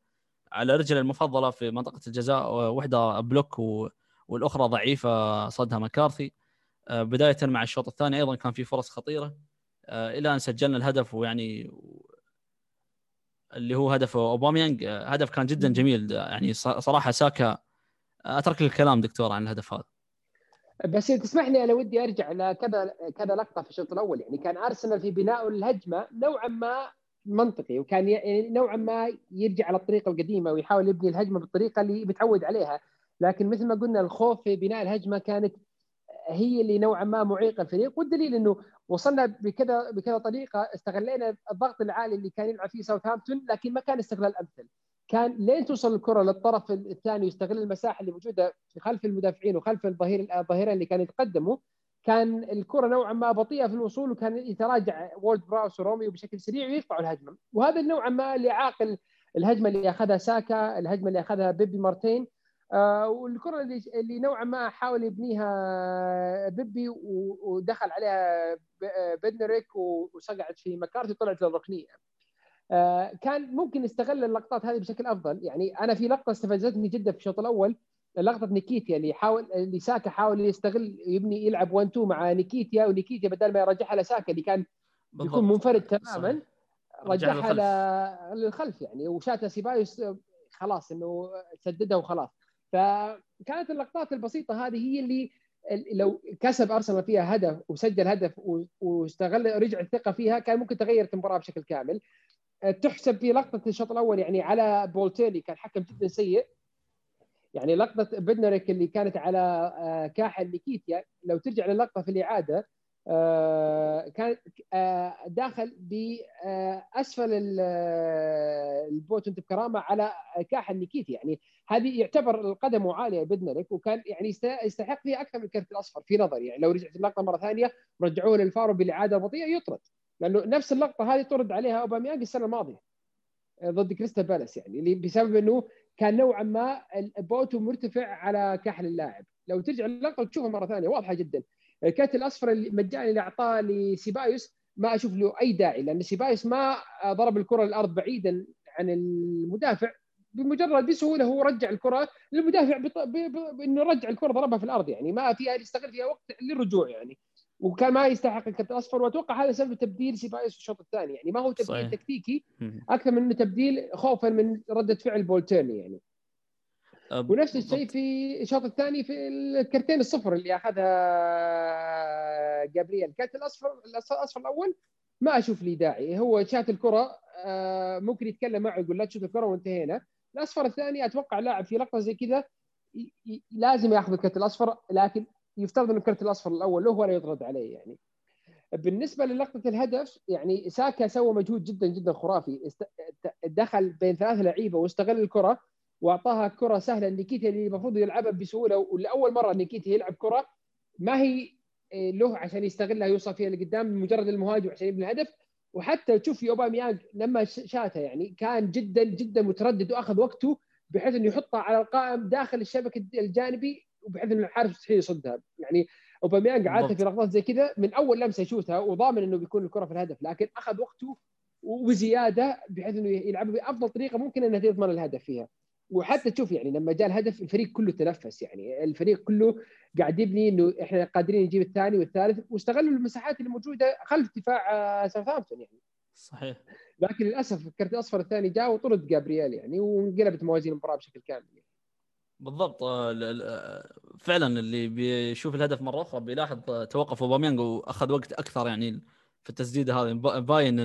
على رجله المفضلة في منطقة الجزاء واحدة بلوك والأخرى ضعيفة صدها مكارثي آه، بداية مع الشوط الثاني أيضا كان في فرص خطيرة. إلى أن سجلنا الهدف ويعني اللي هو هدف أوباميانج. هدف كان جدا جميل. يعني صراحة ساكا أترك الكلام دكتور عن الهدف هذا. بس تسمح لي أنا ودي أرجع لكذا كذا لقطة في الشوط الأول. يعني كان أرسنال في بناء الهجمة نوعا ما منطقي وكان يعني نوعا ما يرجع على الطريقة القديمة ويحاول يبني الهجمة بالطريقة اللي متعود عليها. لكن مثل ما قلنا الخوف في بناء الهجمة كانت هي اللي نوعا ما معيقة الفريق والدليل إنه وصلنا بكذا بكذا طريقة استغلينا الضغط العالي اللي كان يلعب فيه ساوثهامبتون لكن ما كان استغلال أمثل. كان لين توصل الكرة للطرف الثاني ويستغل المساحة اللي موجودة في خلف المدافعين وخلف الظهير الظهيرين اللي كانوا يتقدموا كان الكرة نوعا ما بطيئة في الوصول وكان يتراجع وولد براوس وروميو بشكل سريع ويقطعوا الهجمة. وهذا نوعا ما اللي عاقل الهجمة اللي أخذها ساكا الهجمة اللي أخذها بيبي مارتين. والكرة اللي اللي نوعا ما حاول يبنيها بيبي ودخل عليها بدنريك وصقعت في مكارتي وطلعت للركنية. آه كان ممكن يستغل اللقطات هذه بشكل أفضل. يعني أنا في لقطة استفزتني جدا في الشوط الأول لقطة نيكيتيا اللي حاول اللي ساكا حاول يستغل يبني يلعب 1 2 مع نيكيتيا ونيكيتيا بدل ما يرجعها لساكا اللي كان بيكون منفرد تماما رجعها للخلف. يعني. وشاتها سيبايوس خلاص إنه سددها وخلاص. فكانت اللقطات البسيطة هذه هي اللي لو كسب أرسنال فيها هدف وسجل هدف واستغل رجع الثقة فيها كان ممكن تغير المباراة بشكل كامل. تحسب في لقطة الشوط الأول يعني على بولتيلي كان حكم جدا سيء. يعني لقطة بدنريك اللي كانت على آه، كاحل نيكيتيا لو ترجع للقطة في الإعادة كان آه، داخل باسفل ال boot انت بكرامة على كاحل نكيتيا يعني هذه يعتبر القدم عالية بدناريك وكان يعني يستحق فيها أكثر من الكرت الأصفر في نظري. يعني لو رجعت اللقطة مرة ثانية رجعوه للفارو بالإعادة البطيئة يطرد. لأنه نفس اللقطة هذه طرد عليها أوباميانج السنة الماضية ضد كريستال بالاس. يعني اللي بسبب إنه كان نوعا ما boot و مرتفع على كاحل اللاعب لو ترجع اللقطة وتشوفها مرة ثانية واضحة جدا. الكارت الأصفر المجاني اللي أعطاه لسيبايوس ما أشوف له أي داعي لأن سيبايوس ما ضرب الكرة الأرض بعيدا عن المدافع بمجرد بسهولة هو رجع الكرة للمدافع بانه رجع الكرة ضربها في الأرض يعني ما فيها يستغل فيها وقت للرجوع يعني. وكان ما يستحق الكرت الأصفر وأتوقع هذا سبب تبديل سيبايوس في الشوط الثاني يعني. ما هو تبديل صحيح. تكتيكي أكثر من إنه تبديل خوفا من ردة فعل بول تيرني يعني. أه، ونفس الشيء في الشوط الثاني في الكرتين الصفر اللي أخذها جابرييل. الكرت الأصفر الأصفر الأول ما أشوف لي داعي. هو شات الكرة أه، ممكن يتكلم معه يقول لا تشوف الكرة وانتهينا. الأصفر الثاني أتوقع لاعب في لقطة زي كذا لازم ياخذ الكرت الأصفر لكن يفترض إن الكرت الأصفر الأول له ولا يطرد عليه يعني. بالنسبة للقطة الهدف يعني ساكا سوى مجهود جدا جدا خرافي. دخل بين ثلاث لعيبة واستغل الكرة. وأعطاها كرة سهلة. لنيكيتيا اللي المفروض يلعبها بسهولة ولاول مرة نيكيتيا يلعب كرة ما هي إيه، له عشان يستغلها يوصل فيها لقدام مجرد المهاجم عشان يبني الهدف وحتى تشوف في اوباميانج لما شاتها يعني كان جدا جدا متردد وأخذ وقته بحيث إنه يحطها على القائم داخل الشبكة الجانبي وبحيث إنه الحارس مستحيل يصدها. يعني أوباميانج عادة في لقطات زي كذا من أول لمسة يشوتها وضامن إنه بيكون الكرة في الهدف لكن أخذ وقته وزيادة بحيث إنه يلعب بأفضل طريقة ممكن إنها تضمن الهدف فيها. وحتى تشوف يعني لما جاء الهدف الفريق كله تنفس يعني الفريق كله قاعد يبني إنه إحنا قادرين نجيب الثاني والثالث واستغلوا المساحات اللي موجوده خلف دفاع آه، ساوثهامبتون يعني. صحيح. لكن للأسف الكرت الأصفر الثاني جاء وطرد جابرييل يعني وانقلبت موازين المباراة بشكل كامل يعني. بالضبط آه، فعلا اللي بيشوف الهدف مرة أخرى بيلاحظ توقف أوباميانج وأخذ وقت أكثر يعني في التسديدة هذه. باين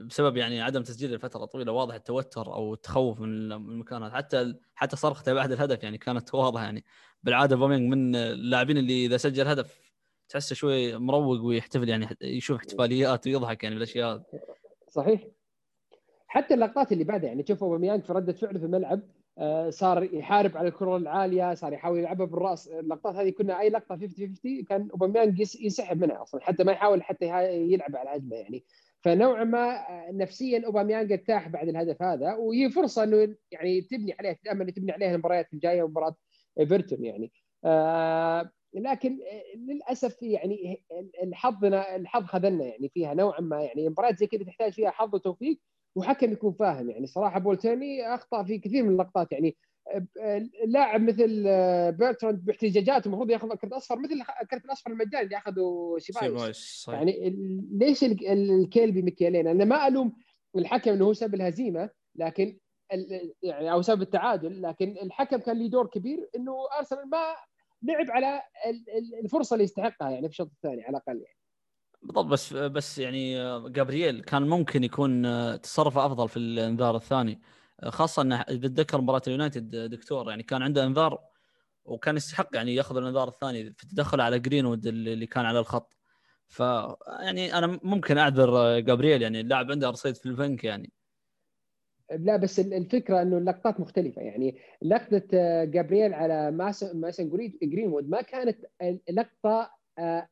بسبب يعني عدم تسجيل لفترة طويلة واضح التوتر أو التخوف من المكان حتى حتى صرخته بعد الهدف يعني كانت واضحة يعني. بالعادة اوباميانج من اللاعبين اللي إذا سجل هدف تحسه شوي مروق ويحتفل يعني يشوف احتفاليات ويضحك يعني بالأشياء. صحيح. حتى اللقطات اللي بعدها يعني تشوف أوباميانج في ردة فعله في الملعب آه، صار يحارب على الكرة العالية صار يحاول يلعبها بالرأس. اللقطات هذه كنا أي لقطة 50 50 كان أوباميانج ينسحب منها أصلا حتى ما يحاول حتى يلعب على الهجمه يعني. فنوعا ما آه، نفسيا اوباميانج ارتاح بعد الهدف هذا وهي فرصة إنه يعني تبني عليه تتامل تبني عليه المباريات الجاية ومباراة إيفرتون يعني. آه لكن آه، للأسف يعني الحظنا الحظ خذلنا يعني فيها نوعا ما يعني. مباريات زي كذا تحتاج فيها حظ وتوفيق وحكم يكون فاهم يعني. صراحة بول تيرني أخطأ في كثير من اللقطات يعني. لاعب مثل آه، بيرتراند باحتجاجاته المفروض ياخذ كرت أصفر مثل الكرت الأصفر المجاني اللي أخذه سيبايوس يعني ليش الكيل بمكيالين أنا ما ألوم الحكم إنه هو سبب الهزيمة لكن يعني أو سبب التعادل لكن الحكم كان له دور كبير إنه أرسنال ما لعب على الفرصة اللي يستحقها يعني في الشوط الثاني على الأقل يعني. بالضبط بس بس يعني جابرييل كان ممكن يكون تصرفه أفضل في الانذار الثاني. خاصة انه اذا تذكر مباراة اليونايتد دكتور يعني كان عنده انذار وكان يستحق يعني يأخذ الانذار الثاني في التدخل على جرينوود اللي كان على الخط. ف يعني أنا ممكن أعذر جابرييل يعني اللاعب عنده رصيد في البنك يعني. لا بس الفكرة إنه اللقطات مختلفة. يعني لقطة آه، جابرييل على ميسون جرينوود ما كانت لقطة آه،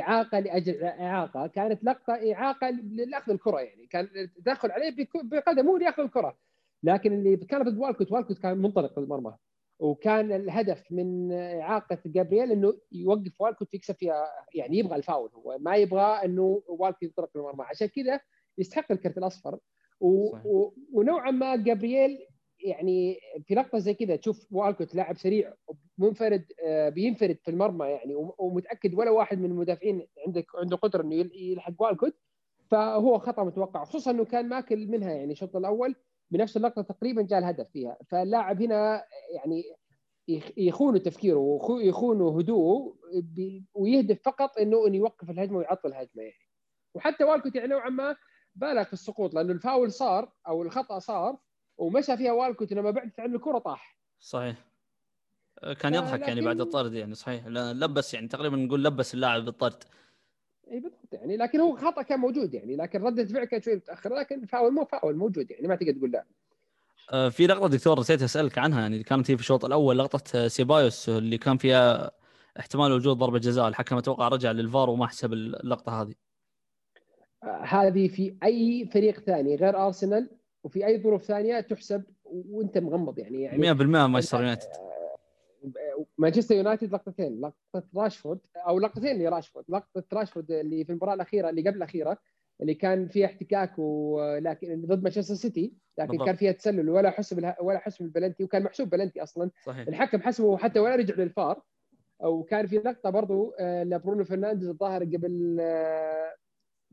إعاقة لأجل إعاقة. كانت لقطة إعاقة لأخذ الكرة يعني. كان تدخل عليه بقدمه ليأخذ الكرة. لكن اللي كان ضد والكوت والكوت كان منطلق المرمى. وكان الهدف من إعاقة جابرييل إنه يوقف والكوت يكسب فيها يعني يبغى الفاول هو ما يبغى إنه والكوت ينطلق المرمى. عشان كذا يستحق الكرت الأصفر. و... و... ونوعا ما جابرييل يعني في لقطة زي كذا تشوف والكوت لاعب سريع منفرد آه، بينفرد في المرمى يعني ومتأكد ولا واحد من المدافعين عندك عنده قدرة إنه يلحق والكوت. فهو خطأ متوقع خصوصا إنه كان ماكل منها يعني الشوط الأول. بنفس اللقطة تقريبا جاء الهدف فيها. فاللاعب هنا يعني يخون تفكيره ويخون هدوءه ويهدف فقط إنه انه يوقف الهجمة ويعطل الهجمة يعني. وحتى والكوت يعني نوعا ما بالغ في السقوط لأنه الفاول صار أو الخطأ صار ومشى فيها والكوت لما بعدت عن الكره طاح. صحيح. كان يضحك لكن... يعني بعد الطرد يعني صحيح. لبس يعني تقريبا نقول لبس اللاعب بالطرد. اي بالضبط يعني. لكن هو خطأ كان موجود يعني. لكن ردة الفعل كانت شوي متأخرة لكن فاول مو فاول موجود يعني. ما تقدر تقول لا. آه، في لقطة دكتور نسيت أسألك عنها يعني كانت هي في الشوط الأول لقطة سيبايوس اللي كان فيها احتمال وجود ضربة جزاء. الحكم أتوقع رجع للفار وما حسب اللقطة هذه. آه، هذه في أي فريق ثاني غير أرسنال وفي أي ظروف ثانية تحسب وأنت مغمض يعني. يعني 100% مانشستر يونايتد. مانشستر يونايتد لقطتين لقطة راشفورد أو لقطتين لراشفورد لقطة راشفورد اللي في المباراة الأخيرة اللي قبل الأخيرة اللي كان فيها احتكاك ولكن ضد مانشستر سيتي لكن بالضبط. كان فيها تسلل ولا حسب ولا حسب البلنتي وكان محسوب بلنتي أصلا صحيح. الحكم حسبه حتى ولا رجع للفار وكان في لقطة برضو آه، لبرونو فرنانديز الظاهر قبل آه،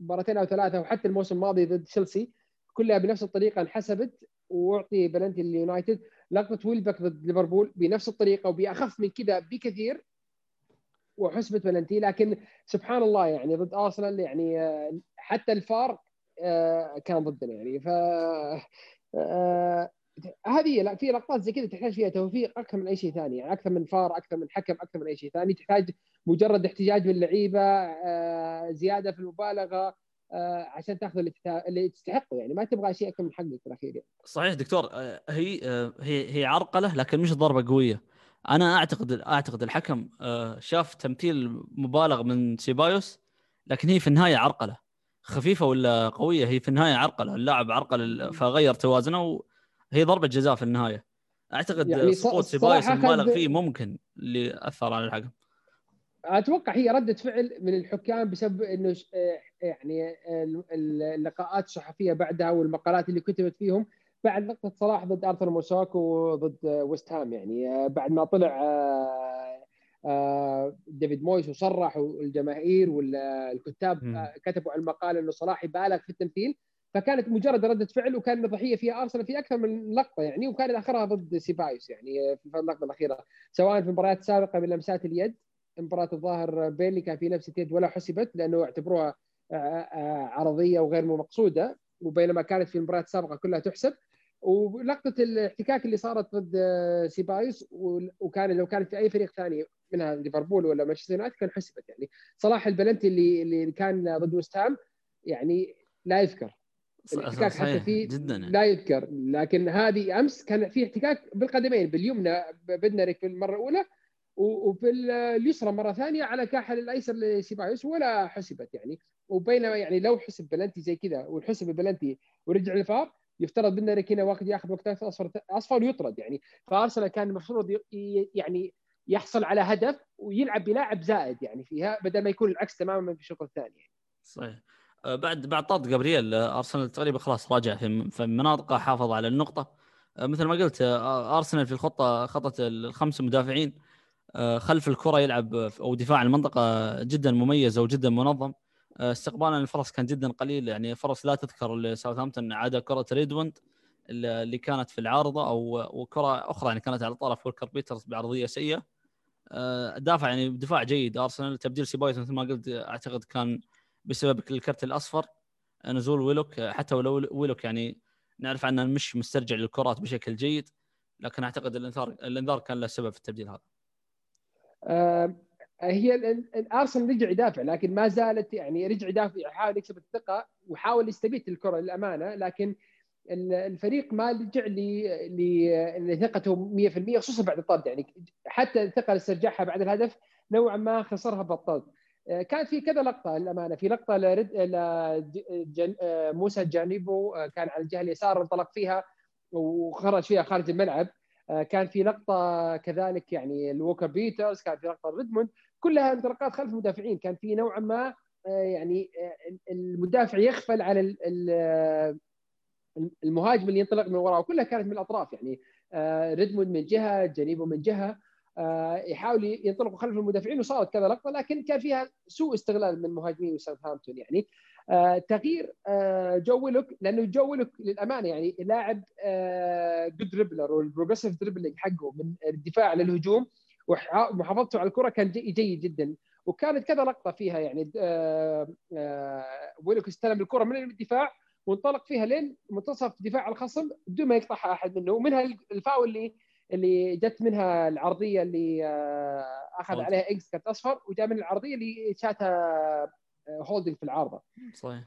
مباراتين أو ثلاثة وحتى الموسم الماضي ضد تشيلسي كلها بنفس الطريقة انحسبت وأعطي بلنتي لليونايتد لقطه ويلبك ضد ليفربول بنفس الطريقة وبأخف من كذا بكثير وحسبت بلنتي لكن سبحان الله يعني ضد ارسنال يعني آه، حتى الفار آه، كان ضدنا يعني. ف آه، هذه لا في لقطات زي كذا تحتاج فيها توفيق أكثر من أي شيء ثاني. يعني أكثر من فار أكثر من حكم أكثر من أي شيء ثاني. تحتاج مجرد احتجاج باللعيبة زيادة في المبالغة عشان تاخذ اللي تستحقه يعني ما تبغى شيء أكثر من حقك في الأخير يعني. صحيح دكتور آه، هي آه، هي هي عرقلة لكن مش ضربة قوية. أنا أعتقد أعتقد الحكم شاف تمثيل مبالغ من سيبايوس لكن هي في النهاية عرقلة. خفيفة ولا قوية هي في النهاية عرقلة. اللاعب عرقل فغير توازنه وهي ضربة جزاء في النهاية. أعتقد يعني سقوط سيبايوس المبالغ فيه ممكن اللي أثر على الحكم. أتوقع هي ردة فعل من الحكام بسبب إنه آه، يعني اللقاءات الصحفية بعدها والمقالات اللي كتبت فيهم بعد لقطة صلاح ضد آرثر ماسواكو وضد ويست هام يعني آه، بعد ما طلع آه، ديفيد مويس وصرح والجماهير والكتاب كتبوا على المقال إنه صلاح يبالغ في التمثيل فكانت مجرد ردة فعل وكان ضحيه فيها أرسنال في أكثر من لقطة يعني وكان آخرها ضد سيبايوس يعني في اللقطه الأخيرة سواء في مباريات سابقه بلمسات اليد. مباراة الظاهر بيرنلي كان في نفس يد ولا حسبت لأنه اعتبروها آه، آه، عرضية وغير مقصودة وبينما كانت في المباريات السابقه كلها تحسب. ولقطة الاحتكاك اللي صارت ضد آه، سيبايس وكان لو كانت في أي فريق ثاني منها ليفربول ولا مانشستر يونايتد كان حسبت. يعني صلاح البلنتي اللي اللي كان ضد وستام يعني لا يذكر. الاحتكاك حتى فيه جدا يعني. لا يذكر. لكن هذه أمس كان في احتكاك بالقدمين باليمنى بدنريك في المرة الأولى وفي اليسرى مرة ثانية على كاحل الأيسر لسيبايوس ولا حسبت يعني. وبينما يعني لو حسب بلنتي زي كذا والحسب البلنتي ورجع الفار يفترض ان ريكينا واخد ياخذ وقت اصفر اصفر ويطرد يعني. فأرسنال كان المفروض يعني يحصل على هدف ويلعب بلاعب زائد يعني فيها بدل ما يكون العكس تماما في الشوط الثاني يعني. صحيح. أه، بعد بعد طرد جابرييل أه، أرسنال تقريبا خلاص راجع في في مناطقه حافظ على النقطة. مثل ما قلت أرسنال في الخطه خطة الخمس مدافعين. خلف الكرة يلعب أو دفاع المنطقة جدا مميز أو جدا منظم. استقبال الفرص كان جدا قليل يعني فرص لا تذكر لساوثهامبتون عدا كرة ريدموند اللي كانت في العارضة أو وكرة أخرى يعني كانت على طرف ووكر بيترز بعرضية سيئة. آه، دافع يعني دفاع جيد. أرسنال تبديل سيبايوس مثل ما قلت أعتقد كان بسبب الكرت الأصفر نزول ويلوك. حتى ولو ويلوك يعني نعرف عنه مش مسترجع للكرات بشكل جيد لكن أعتقد الانذار الإنذار كان له سبب في التبديل هذا. آه هي الأرسنال رجع يدافع لكن ما زالت يعني رجع يدافع يحاول يكسب الثقة وحاول يستبيت الكرة للأمانة لكن الفريق ما لجع لثقته 100% خصوصا بعد الطرد يعني حتى الثقة اللي استرجعها بعد الهدف نوعا ما خسرها بالطرد آه، كانت في كذا لقطة للأمانة في لقطة لرد. آه، موسى جانيبو كان على الجهة اليسار انطلق فيها وخرج فيها خارج الملعب كان في لقطة كذلك يعني الووكر بيترز كان في لقطة ريدموند. كلها انطلاقات خلف المدافعين. كان في نوعا ما يعني المدافع يغفل على المهاجم اللي ينطلق من وراه. كلها كانت من الأطراف يعني. آه، ريدموند من جهة جينيبو من جهة. آه، يحاول ينطلقوا خلف المدافعين وصارت كذا لقطة لكن كان فيها سوء استغلال من مهاجمين ساوثهامبتون يعني. آه، تغيير جو ويلوك لأنه جو ويلوك للأمانة يعني لاعب good dribbler وال progressive dribbling حقه من الدفاع للهجوم ومحافظته على الكرة كان جيد جدا. وكانت كذا لقطة فيها يعني ويلوك استلم الكرة من الدفاع وانطلق فيها لين منتصف دفاع الخصم بدون ما يقطعها أحد منه ومنها الفاول اللي اللي جت منها العرضية اللي آه، أخذ عليها إكس كرت أصفر وجاء من العرضية اللي شاتها هولدنج في العارضة. صحيح.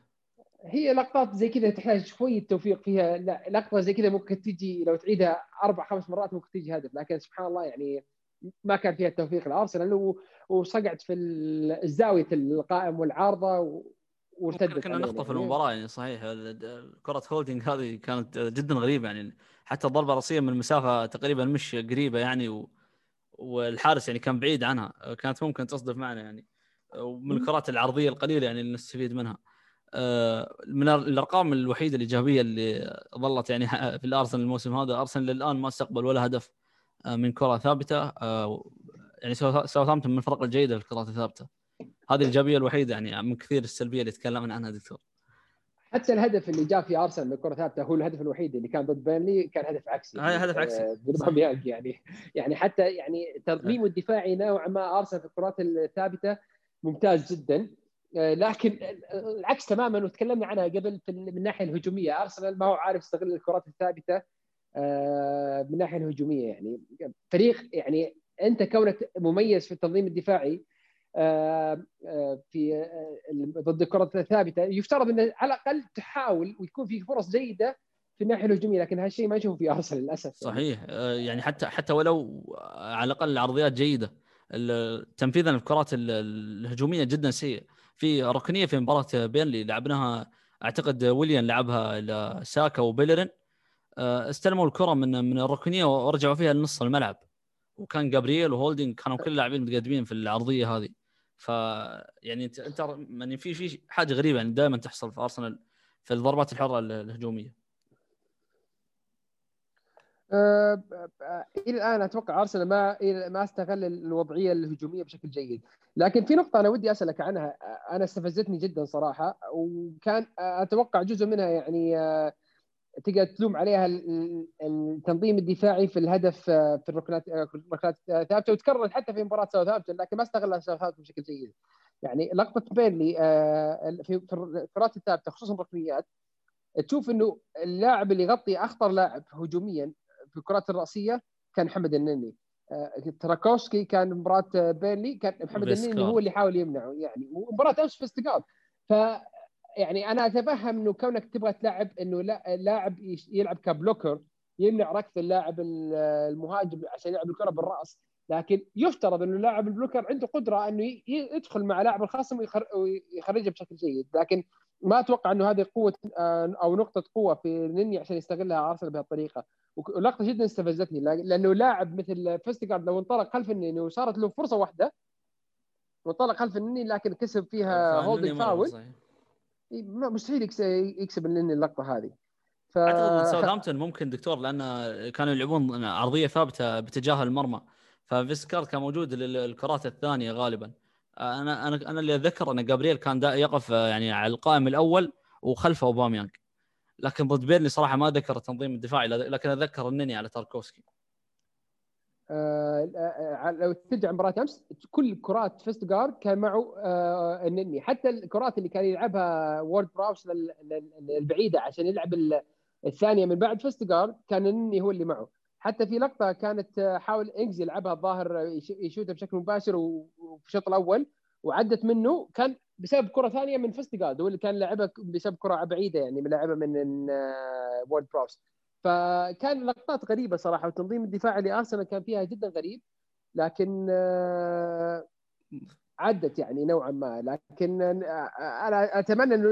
هي لقطات زي كذا تحتاج شوية توفيق فيها. لا لقطة زي كذا ممكن تجي لو تعيدها أربع خمس مرات ممكن تجي هدف لكن سبحان الله يعني ما كان فيها التوفيق لأرسنال. وصقعت في الزاويه القائم والعارضة وارتدت كنا نخطف يعني. المباراة يعني صحيح. كرة هولدنج هذه كانت جدا غريبة يعني. حتى ضربة رأسية من مسافه تقريبا مش قريبة يعني و... والحارس يعني كان بعيد عنها كانت ممكن تصدف معنا يعني ومن الكرات العرضية القليلة يعني اللي نستفيد منها. آه، من الأرقام الوحيدة الإيجابية اللي ظلت يعني في الأرسنال الموسم هذا أرسنال للآن ما استقبل ولا هدف آه، من كرة ثابتة آه، يعني ساوثهامبتون من الفرق الجيدة في الكرات الثابتة. هذه الإيجابية الوحيدة يعني من كثير السلبية اللي تكلمنا عنها دكتور. حتى الهدف اللي جاء في أرسنال من الكرة الثابتة هو الهدف الوحيد اللي كان ضد بيرنلي كان هدف عكسي. هاي هدف عكسي. آه يعني. يعني حتى يعني تنظيمه الدفاعي نوعا ما أرسنال في الكرات الثابتة ممتاز جدا. آه، لكن العكس تماما وتكلمنا عنها قبل من الناحية الهجومية. أرسنال ما هو عارف يستغل الكرات الثابتة آه، من الناحية الهجومية يعني. فريق يعني أنت كونك مميز في التنظيم الدفاعي آه، آه، في آه، ضد الكرة الثابتة. يفترض ان على الأقل تحاول ويكون في فرص جيدة في الناحية الهجومية لكن هالشيء ما نشوفه في أرسنال للأسف. صحيح. يعني حتى حتى ولو على الأقل العرضيات جيدة تنفيذا الكرات الهجومية جدا سيء. في ركنية في مباراة بينلي لعبناها أعتقد ويليان لعبها لساكا وبيلرين. استلموا الكرة من من الركنية ورجعوا فيها لنص الملعب. وكان جابرييل وهولدنج كانوا كل اللاعبين متقدمين في العرضية هذه. ف يعني انت انت يعني في في حاجة غريبة يعني دائما تحصل في أرسنال في الضربات الحرة الهجومية. أه إلى الآن أتوقع أرسنال ما ما استغل الوضعية الهجومية بشكل جيد، لكن في نقطة أنا ودي أسألك عنها أنا استفزتني جدا صراحة وكان أتوقع جزء منها يعني أه تقدر تلوم عليها التنظيم الدفاعي في الهدف آه، في الركنات آه، الثابته وتكررت حتى في مباراة ساوثهامبتون لكن ما استغلها ساوثهامبتون بشكل جيد. يعني لقطة بيرنلي آه، في الكرات الثابتة خصوصا الركنيات تشوف إنه اللاعب اللي يغطي أخطر لاعب هجوميا في الكرات الرأسية كان محمد النني. تاركوفسكي كان مباراة بيرنلي كان محمد النني هو اللي حاول يمنعه يعني ومباراة أمس فيستيجارد ف يعني أنا أتفهم إنه كونك تبغى تلعب إنه لاعب يلعب ك blocker يمنع ركض اللاعب المهاجم عشان يلعب الكرة بالرأس. لكن يفترض إنه لاعب ال blocker عنده قدرة إنه يدخل مع لاعب الخصم ويخرجه بشكل جيد. لكن ما أتوقع إنه هذه قوة أو نقطة قوة في نني عشان يستغلها أرسنال بهالطريقة. ولقطة جدا استفزتني. لأنه لاعب مثل فيستيجارد لو انطلق خلف النني وصارت له فرصة واحدة وانطلق خلف النني لكن كسب فيها هولدنج فاول. مستحيل يكسب النني اللقطة هذه. ف... أعتقد ساوثهامبتون ممكن دكتور لأن كانوا يلعبون عرضيه ثابتة باتجاه المرمى. ففيسترجارد كان موجود للكرات الثانية غالبا. أنا أنا أنا اللي أتذكر إن جابرييل كان يقف يعني على القائم الأول وخلفه أوباميانج. لكن ضد بيرنلي صراحة ما ذكر التنظيم الدفاعي لكن أتذكر النني على تاركوسكي آه, آه، لو ترجع مباراة أمس كل كرات فيسترجارد كان معه آه النني. حتى الكرات اللي كان يلعبها وورد براوس البعيده عشان يلعب الثانية من بعد فيستجارد كان النني هو اللي معه. حتى في لقطة كانت آه، حاول إنجز يلعبها الظاهر يشوتها بشكل مباشر وفي الشوط الأول وعدت منه. كان بسبب كرة ثانية من فيستجارد هو اللي كان لعبها بسبب كرة بعيدة يعني لعبها من وورد براوس. فكان لقطات غريبة صراحة وتنظيم الدفاع لارسنال كان فيها جدا غريب لكن آه، عدت يعني نوعا ما. لكن آه، أنا أتمنى إنه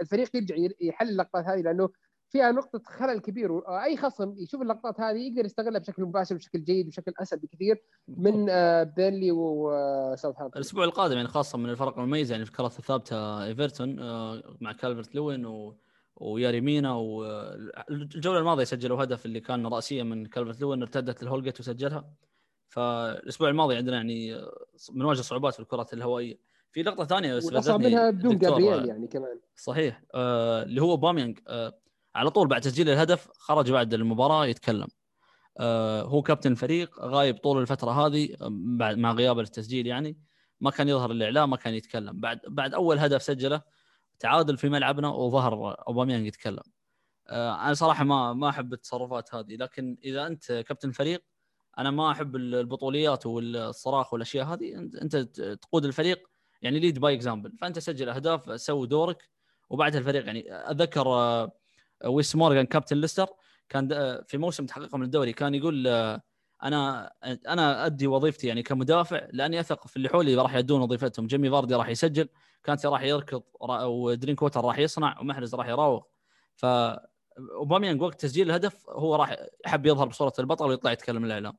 الفريق يرجع يحل اللقطات هذه لأنه فيها نقطة خلل كبير أي خصم يشوف اللقطات هذه يقدر يستغلها بشكل مباشر بشكل جيد بشكل أسهل بكثير من آه، بيرنلي وساوثهامبتون الأسبوع القادم يعني خاصة من الفرق المميزة يعني في الكرات الثابتة إيفرتون مع كالفرت لوين و ويري مينا والجوله الماضية سجلوا هدف اللي كان راسيا من كالفرت لوين ارتدت لهولجيت وسجلها. فالأسبوع الماضي عندنا يعني بنواجه صعوبات في الكرات الهوائية. في لقطة ثانية منها بدون جابرييل يعني كمان. صحيح. آه اللي هو باميانج آه على طول بعد تسجيل الهدف خرج بعد المباراة يتكلم. آه هو كابتن الفريق غايب طول الفترة هذه بعد مع غياب التسجيل يعني. ما كان يظهر الإعلام ما كان يتكلم. بعد بعد أول هدف سجله تعادل في ملعبنا وظهر أوباميانج يتكلم. آه، أنا صراحة ما ما أحب التصرفات هذه لكن إذا أنت كابتن الفريق أنا ما أحب البطوليات والصراخ والأشياء هذه. انت تقود الفريق يعني lead by example فأنت سجل أهداف سوي دورك وبعدها الفريق يعني اتذكر آه، ويس مورغان كابتن ليستر كان آه، في موسم تحققهم للدوري كان يقول أنا أنا أدي وظيفتي يعني كمدافع لأني أثق في اللي حولي راح يدون وظيفتهم. جيمي فاردي راح يسجل كانتي راح يركض ودرينك ووتر راح يصنع ومحرز راح يراوغ. ف وقت تسجيل الهدف هو راح يحب يظهر بصورة البطل ويطلع يتكلم الإعلام.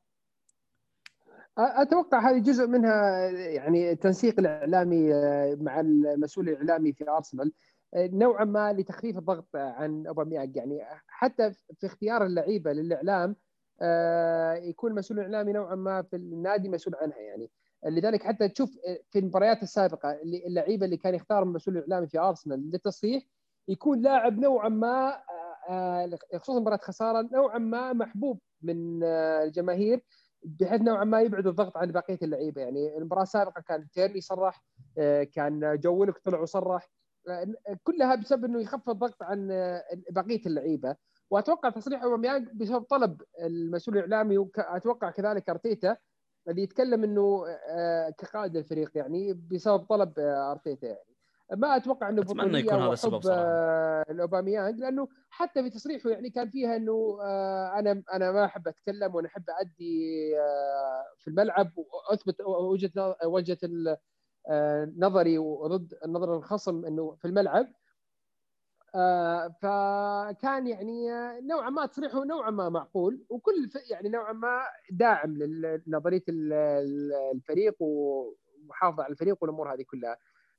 أتوقع هذه جزء منها يعني التنسيق الإعلامي آه، مع المسؤول الإعلامي في أرسنال. آه، نوعا ما لتخفيف الضغط عن أوباميانج. يعني حتى في اختيار اللعيبة للإعلام يكون المسؤول الإعلامي نوعا ما في النادي مسؤول عنها يعني. لذلك حتى تشوف في المباريات السابقة اللعيبة اللي كان يختار المسؤول الاعلامي في أرسنال للتصريح يكون لاعب نوعا ما آه، خصوصا مباراة خسارة نوعا ما محبوب من آه، الجماهير بحيث نوعا ما يبعد الضغط عن بقية اللعيبة يعني. المباراة السابقة كان تيرني صرح كان جوينك طلع وصرح كلها بسبب إنه يخفف الضغط عن بقية اللعيبة. وأتوقع تصريح أوباميانج بسبب طلب المسؤول الإعلامي وأتوقع كذلك أرتيتا اللي يتكلم إنه آه، كقائد الفريق يعني بسبب طلب آه، أرتيتا يعني. ما أتوقع إنه أتمنى يكون هذا السبب صراحة. آه، الاوباميانج لأنه حتى في تصريحه يعني كان فيها إنه أنا أنا ما أحب أتكلم وأنا أحب ادي في الملعب وأثبت وجهة وجهة نظري وضد نظر الخصم إنه في الملعب. آه، فكان يعني نوعا ما تصريحه نوعا ما معقول وكل يعني نوعا ما داعم لنظرية الفريق ومحافظه على الفريق والأمور هذه كلها.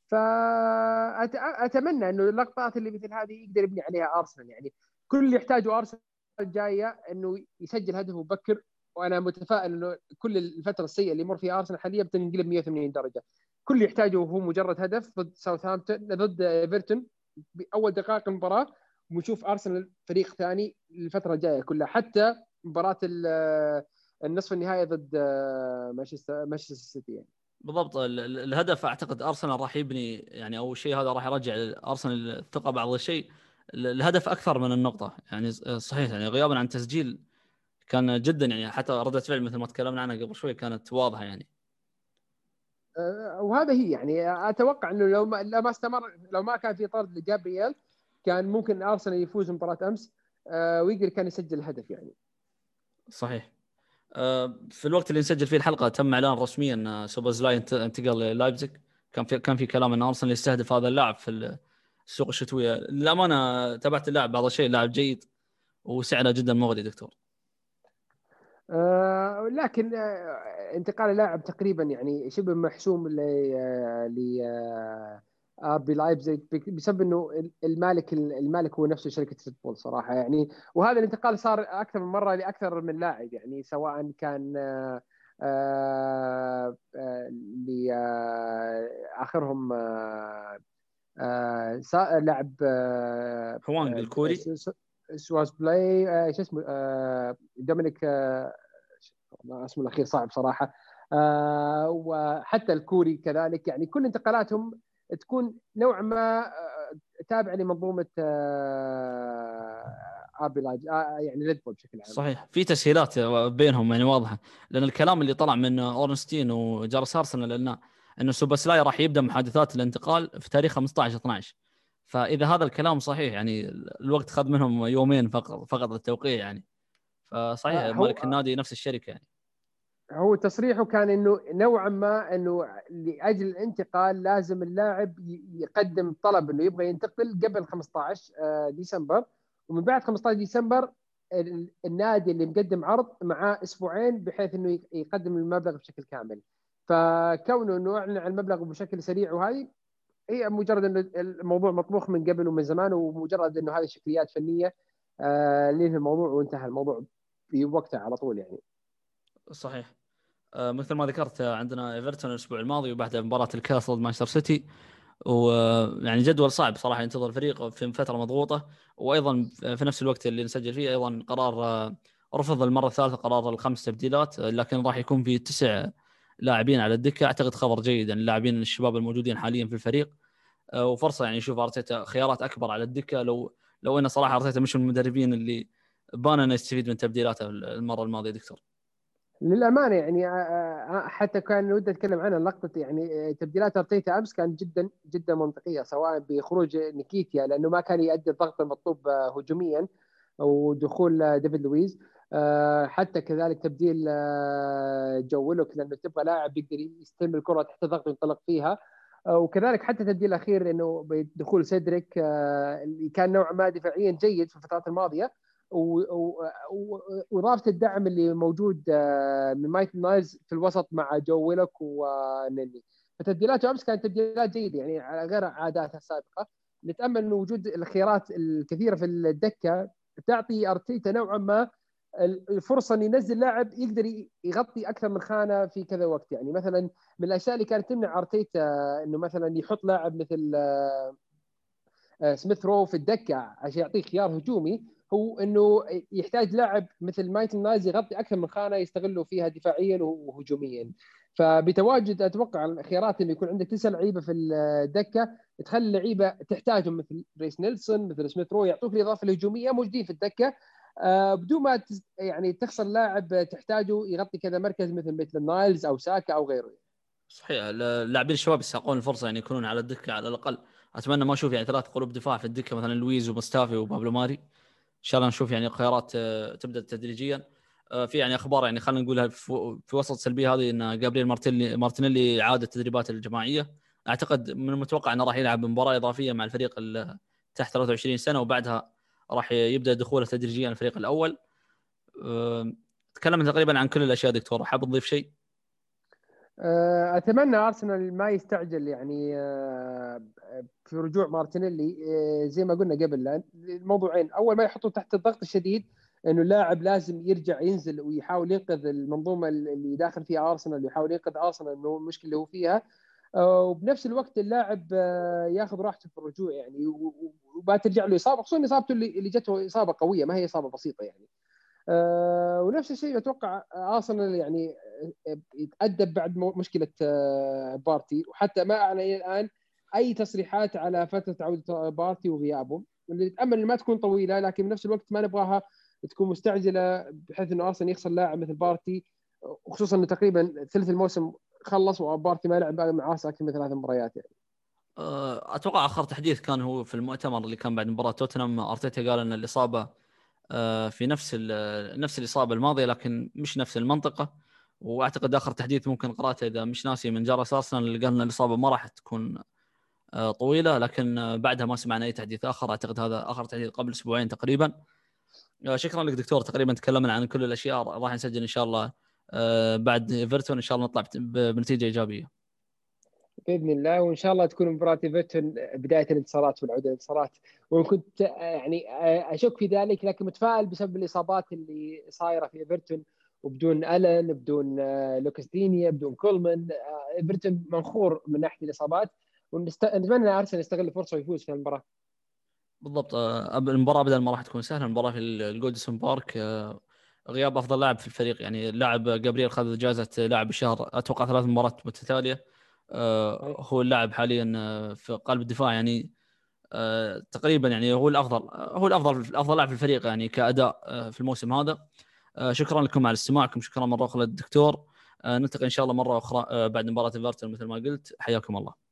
فاتمنى إنه اللقطات اللي مثل هذه يقدر يبني عليها أرسنال. يعني كل اللي يحتاجه أرسنال الجاية إنه يسجل هدف مبكر وأنا متفائل إنه كل الفترة السيئة اللي يمر فيها أرسنال حاليا بتنقلب 180 درجة. كل اللي يحتاجه هو مجرد هدف ضد ساوثهامبتون ضد ايفرتون بأول دقائق المباراة ونشوف أرسنال فريق ثاني الفترة الجاية كلها. حتى مباراة النصف النهائي ضد مانشستر مانشستر سيتي يعني. بالضبط. الهدف أعتقد أرسنال راح يبني يعني أول شيء هذا راح يرجع ارسنال الثقة بعض الشيء. الهدف أكثر من النقطة يعني صحيح يعني غيابا عن تسجيل كان جدا يعني حتى ردة فعل مثل ما تكلمنا عنها قبل شوي كانت واضحة يعني. آه، وهذا هي يعني أتوقع إنه لو ما لو ما استمر لو ما كان في طرد لجابرييل كان ممكن أرسنال يفوز مباراة أمس آه، ويقدر كان يسجل هدف يعني. صحيح. آه، في الوقت اللي نسجل فيه الحلقة تم إعلان رسميا ان سوبوسلاي انتقل للايبزيج. كان في كان في كلام إن أرسنال يستهدف هذا اللاعب في السوق الشتوية. للأمانة تابعت اللاعب بعض الشيء لاعب جيد وسعره جدا مغري دكتور. آه لكن آه انتقال اللاعب تقريبا يعني شبه محسوم ل آه، RB لايبزيج بسبب إنه المالك المالك هو نفسه شركة ريد بول صراحة يعني. وهذا الانتقال صار أكثر من مرة لأكثر من لاعب يعني سواء كان اللي آخرهم لاعب هوانج الكوري. سوبوسلاي آه شو اسمه آه دومينيك آه اسمه الأخير صعب صراحة. آه وحتى الكوري كذلك يعني كل انتقالاتهم تكون نوعا ما تابعة لمنظومة RB لايب يعني ريد بول بشكل عام. صحيح. في تسهيلات بينهم يعني واضحة لأن الكلام اللي طلع من أورنستين وجارس ارسنال لأنه إنه سوبوسلاي راح يبدأ محادثات الانتقال في تاريخ 15 12 فإذا هذا الكلام صحيح يعني الوقت خذ منهم يومين فقط فقط التوقيع يعني. فصحيح مالك النادي نفس الشركة يعني. هو تصريحه كان إنه نوعا ما إنه لأجل الانتقال لازم اللاعب يقدم طلب إنه يبغى ينتقل قبل 15 آه، ديسمبر. ومن بعد 15 ديسمبر النادي اللي مقدم عرض معاه أسبوعين بحيث إنه يقدم المبلغ بشكل كامل. فكونه إنه أعلن عن المبلغ بشكل سريع وهذه هي مجرد إنه الموضوع مطبوخ من قبل ومن زمان ومجرد إنه هذه شكليات فنية آه الموضوع وانتهى. الموضوع في وقتها على طول يعني. صحيح. آه مثل ما ذكرت عندنا إيفرتون الأسبوع الماضي وبعدها مباراة الكاس ضد مانشستر سيتي. ويعني جدول صعب صراحة ينتظر الفريق في فترة مضغوطة. وأيضا في نفس الوقت اللي نسجل فيه أيضا قرار آه، رفض المرة الثالثة قرار الخمس تبديلات لكن راح يكون في تسع لاعبين على الدكة. أعتقد خبر جيد يعني اللاعبين الشباب الموجودين حاليا في الفريق. آه، وفرصة يعني يشوف أرتيتا خيارات أكبر على الدكة. لو لو انه صراحة أرتيتا مش من المدربين اللي بان إنه يستفيد من تبديلاته المرة الماضية دكتور. للأمانة يعني حتى كان ودي أتكلم عنها لقطة يعني تبديلات أرتيتا أمس كانت جدا جدا منطقية سواء بخروج نكيتيا لأنه ما كان يؤدي الضغط المطلوب هجوميا ودخول ديفيد لويز. حتى كذلك تبديل جو ويلوك لأنه تبغى لاعب يقدر يستلم الكرة تحت ضغط وينطلق فيها. وكذلك حتى التبديل الأخير إنه بدخول سيدريك اللي كان نوعا ما دفاعيا جيد في الفترات الماضية. واضافه الدعم اللي موجود آه، من ميتلاند نايلز في الوسط مع جو ويلوك ونني فتبديلاته أمس كانت تبديلات جيدة يعني على غير عاداتها السابقة. نتأمل انه وجود الخيارات الكثيرة في الدكة تعطي أرتيتا نوعا ما الفرصة إن ينزل لاعب يقدر يغطي أكثر من خانة في كذا وقت. يعني مثلا من الأشياء اللي كانت تمنع أرتيتا إنه مثلا يحط لاعب مثل آه، آه، سميث رو في الدكة عشان يعطيه خيار هجومي هو إنه يحتاج لاعب مثل ميتلاند نايلز يغطي أكثر من خانة يستغلوا فيها دفاعيا وهجوميا. فبتواجد أتوقع الخيارات إنه يكون عندك تسع لعيبة في الدكة تخلي اللعيبه تحتاجهم مثل ريس نيلسون مثل سميث رو يعطوك الإضافة الهجومية موجودين في الدكة. بدون ما يعني تخسر لاعب تحتاجه يغطي كذا مركز مثل مثل نايلز أو ساكا أو غيره. صحيح اللاعبين الشباب يستحقون الفرصة يعني يكونون على الدكة على الأقل. أتمنى ما أشوف يعني ثلاث قلوب دفاع في الدكة مثلا لويز وموستافي وبابلو ماري. إن شاء الله نشوف يعني خيارات آه، تبدأ تدريجيا. آه، في يعني أخبار يعني خلينا نقولها في وسط السلبيه هذه إن مارتينيلي مارتينيلي عاد التدريبات الجماعية. أعتقد من المتوقع إنه راح يلعب مباراة إضافية مع الفريق تحت 23 سنة وبعدها راح يبدأ دخوله تدريجيا الفريق الأول. تكلمنا تقريبا عن كل الأشياء دكتور حاب تضيف شيء؟ آه، أتمنى أرسنال ما يستعجل يعني آه، في رجوع مارتينيلي. آه، زي ما قلنا قبل الموضوعين أول ما يحطوا تحت الضغط الشديد إنه اللاعب لازم يرجع ينزل ويحاول ينقذ المنظومة اللي داخل فيها أرسنال ويحاول ينقذ أرسنال انه المشكلة اللي هو فيها. وبنفس الوقت اللاعب ياخذ راحته في الرجوع يعني وما ترجع له إصابة خصوصا إصابته اللي جته إصابة قوية ما هي إصابة بسيطة يعني. آه، ونفس الشيء أتوقع أرسنال يعني آه، يتأدب بعد مشكلة آه، بارتي. وحتى ما أعلن الآن أي تصريحات على فترة عوده بارتي وغيابه اللي نتامل ما تكون طويلة لكن بنفس الوقت ما نبغاها تكون مستعجلة بحيث إنه أرسنال يخسر لاعب مثل بارتي وخصوصا إنه تقريبا ثلث الموسم خلص وبارتي ما لعب مع ارسنال أكثر من ثلاث مباريات يعني. أتوقع آخر تحديث كان هو في المؤتمر اللي كان بعد مباراة توتنهام. أرتيتا قال إن الإصابة آه، في نفس نفس الإصابة الماضية لكن مش نفس المنطقة. وأعتقد آخر تحديث ممكن قراته إذا مش ناسي من جارس أرسنال اللي قال إن الإصابة ما راح تكون آه، طويلة. لكن بعدها ما سمعنا أي تحديث آخر. أعتقد هذا آخر تحديث قبل أسبوعين تقريبا. آه، شكرا لك دكتور. تقريبا تكلمنا عن كل الأشياء. راح نسجل إن شاء الله بعد إيفرتون إن شاء الله نطلع بنتيجة إيجابية. بإذن الله وإن شاء الله تكون مباراة إيفرتون بداية الانتصارات والعودة للانتصارات. وإن كنت يعني أشك في ذلك لكن متفائل بسبب الإصابات اللي صايرة في إيفرتون وبدون ألن بدون لوكاس دينيي بدون كولمان. إيفرتون منخور من ناحية الإصابات ونتمنى أرسنال يستغل الفرصة ويفوز في المباراة. بالضبط المباراة ابدا ما راح تكون سهلة المباراة في الجوديسون بارك غياب أفضل لاعب في الفريق. يعني اللاعب جابرييل خذ جائزة لاعب الشهر أتوقع ثلاث مباريات متتالية. آه، هو اللاعب حاليا آه، في قلب الدفاع. يعني آه، تقريبا يعني هو الأفضل هو الأفضل افضل لاعب في الفريق يعني كأداء في الموسم هذا. شكرا لكم على استماعكم. شكرا مرة أخرى للدكتور. نلتقي إن شاء الله مرة أخرى بعد مباراة إيفرتون مثل ما قلت. حياكم الله.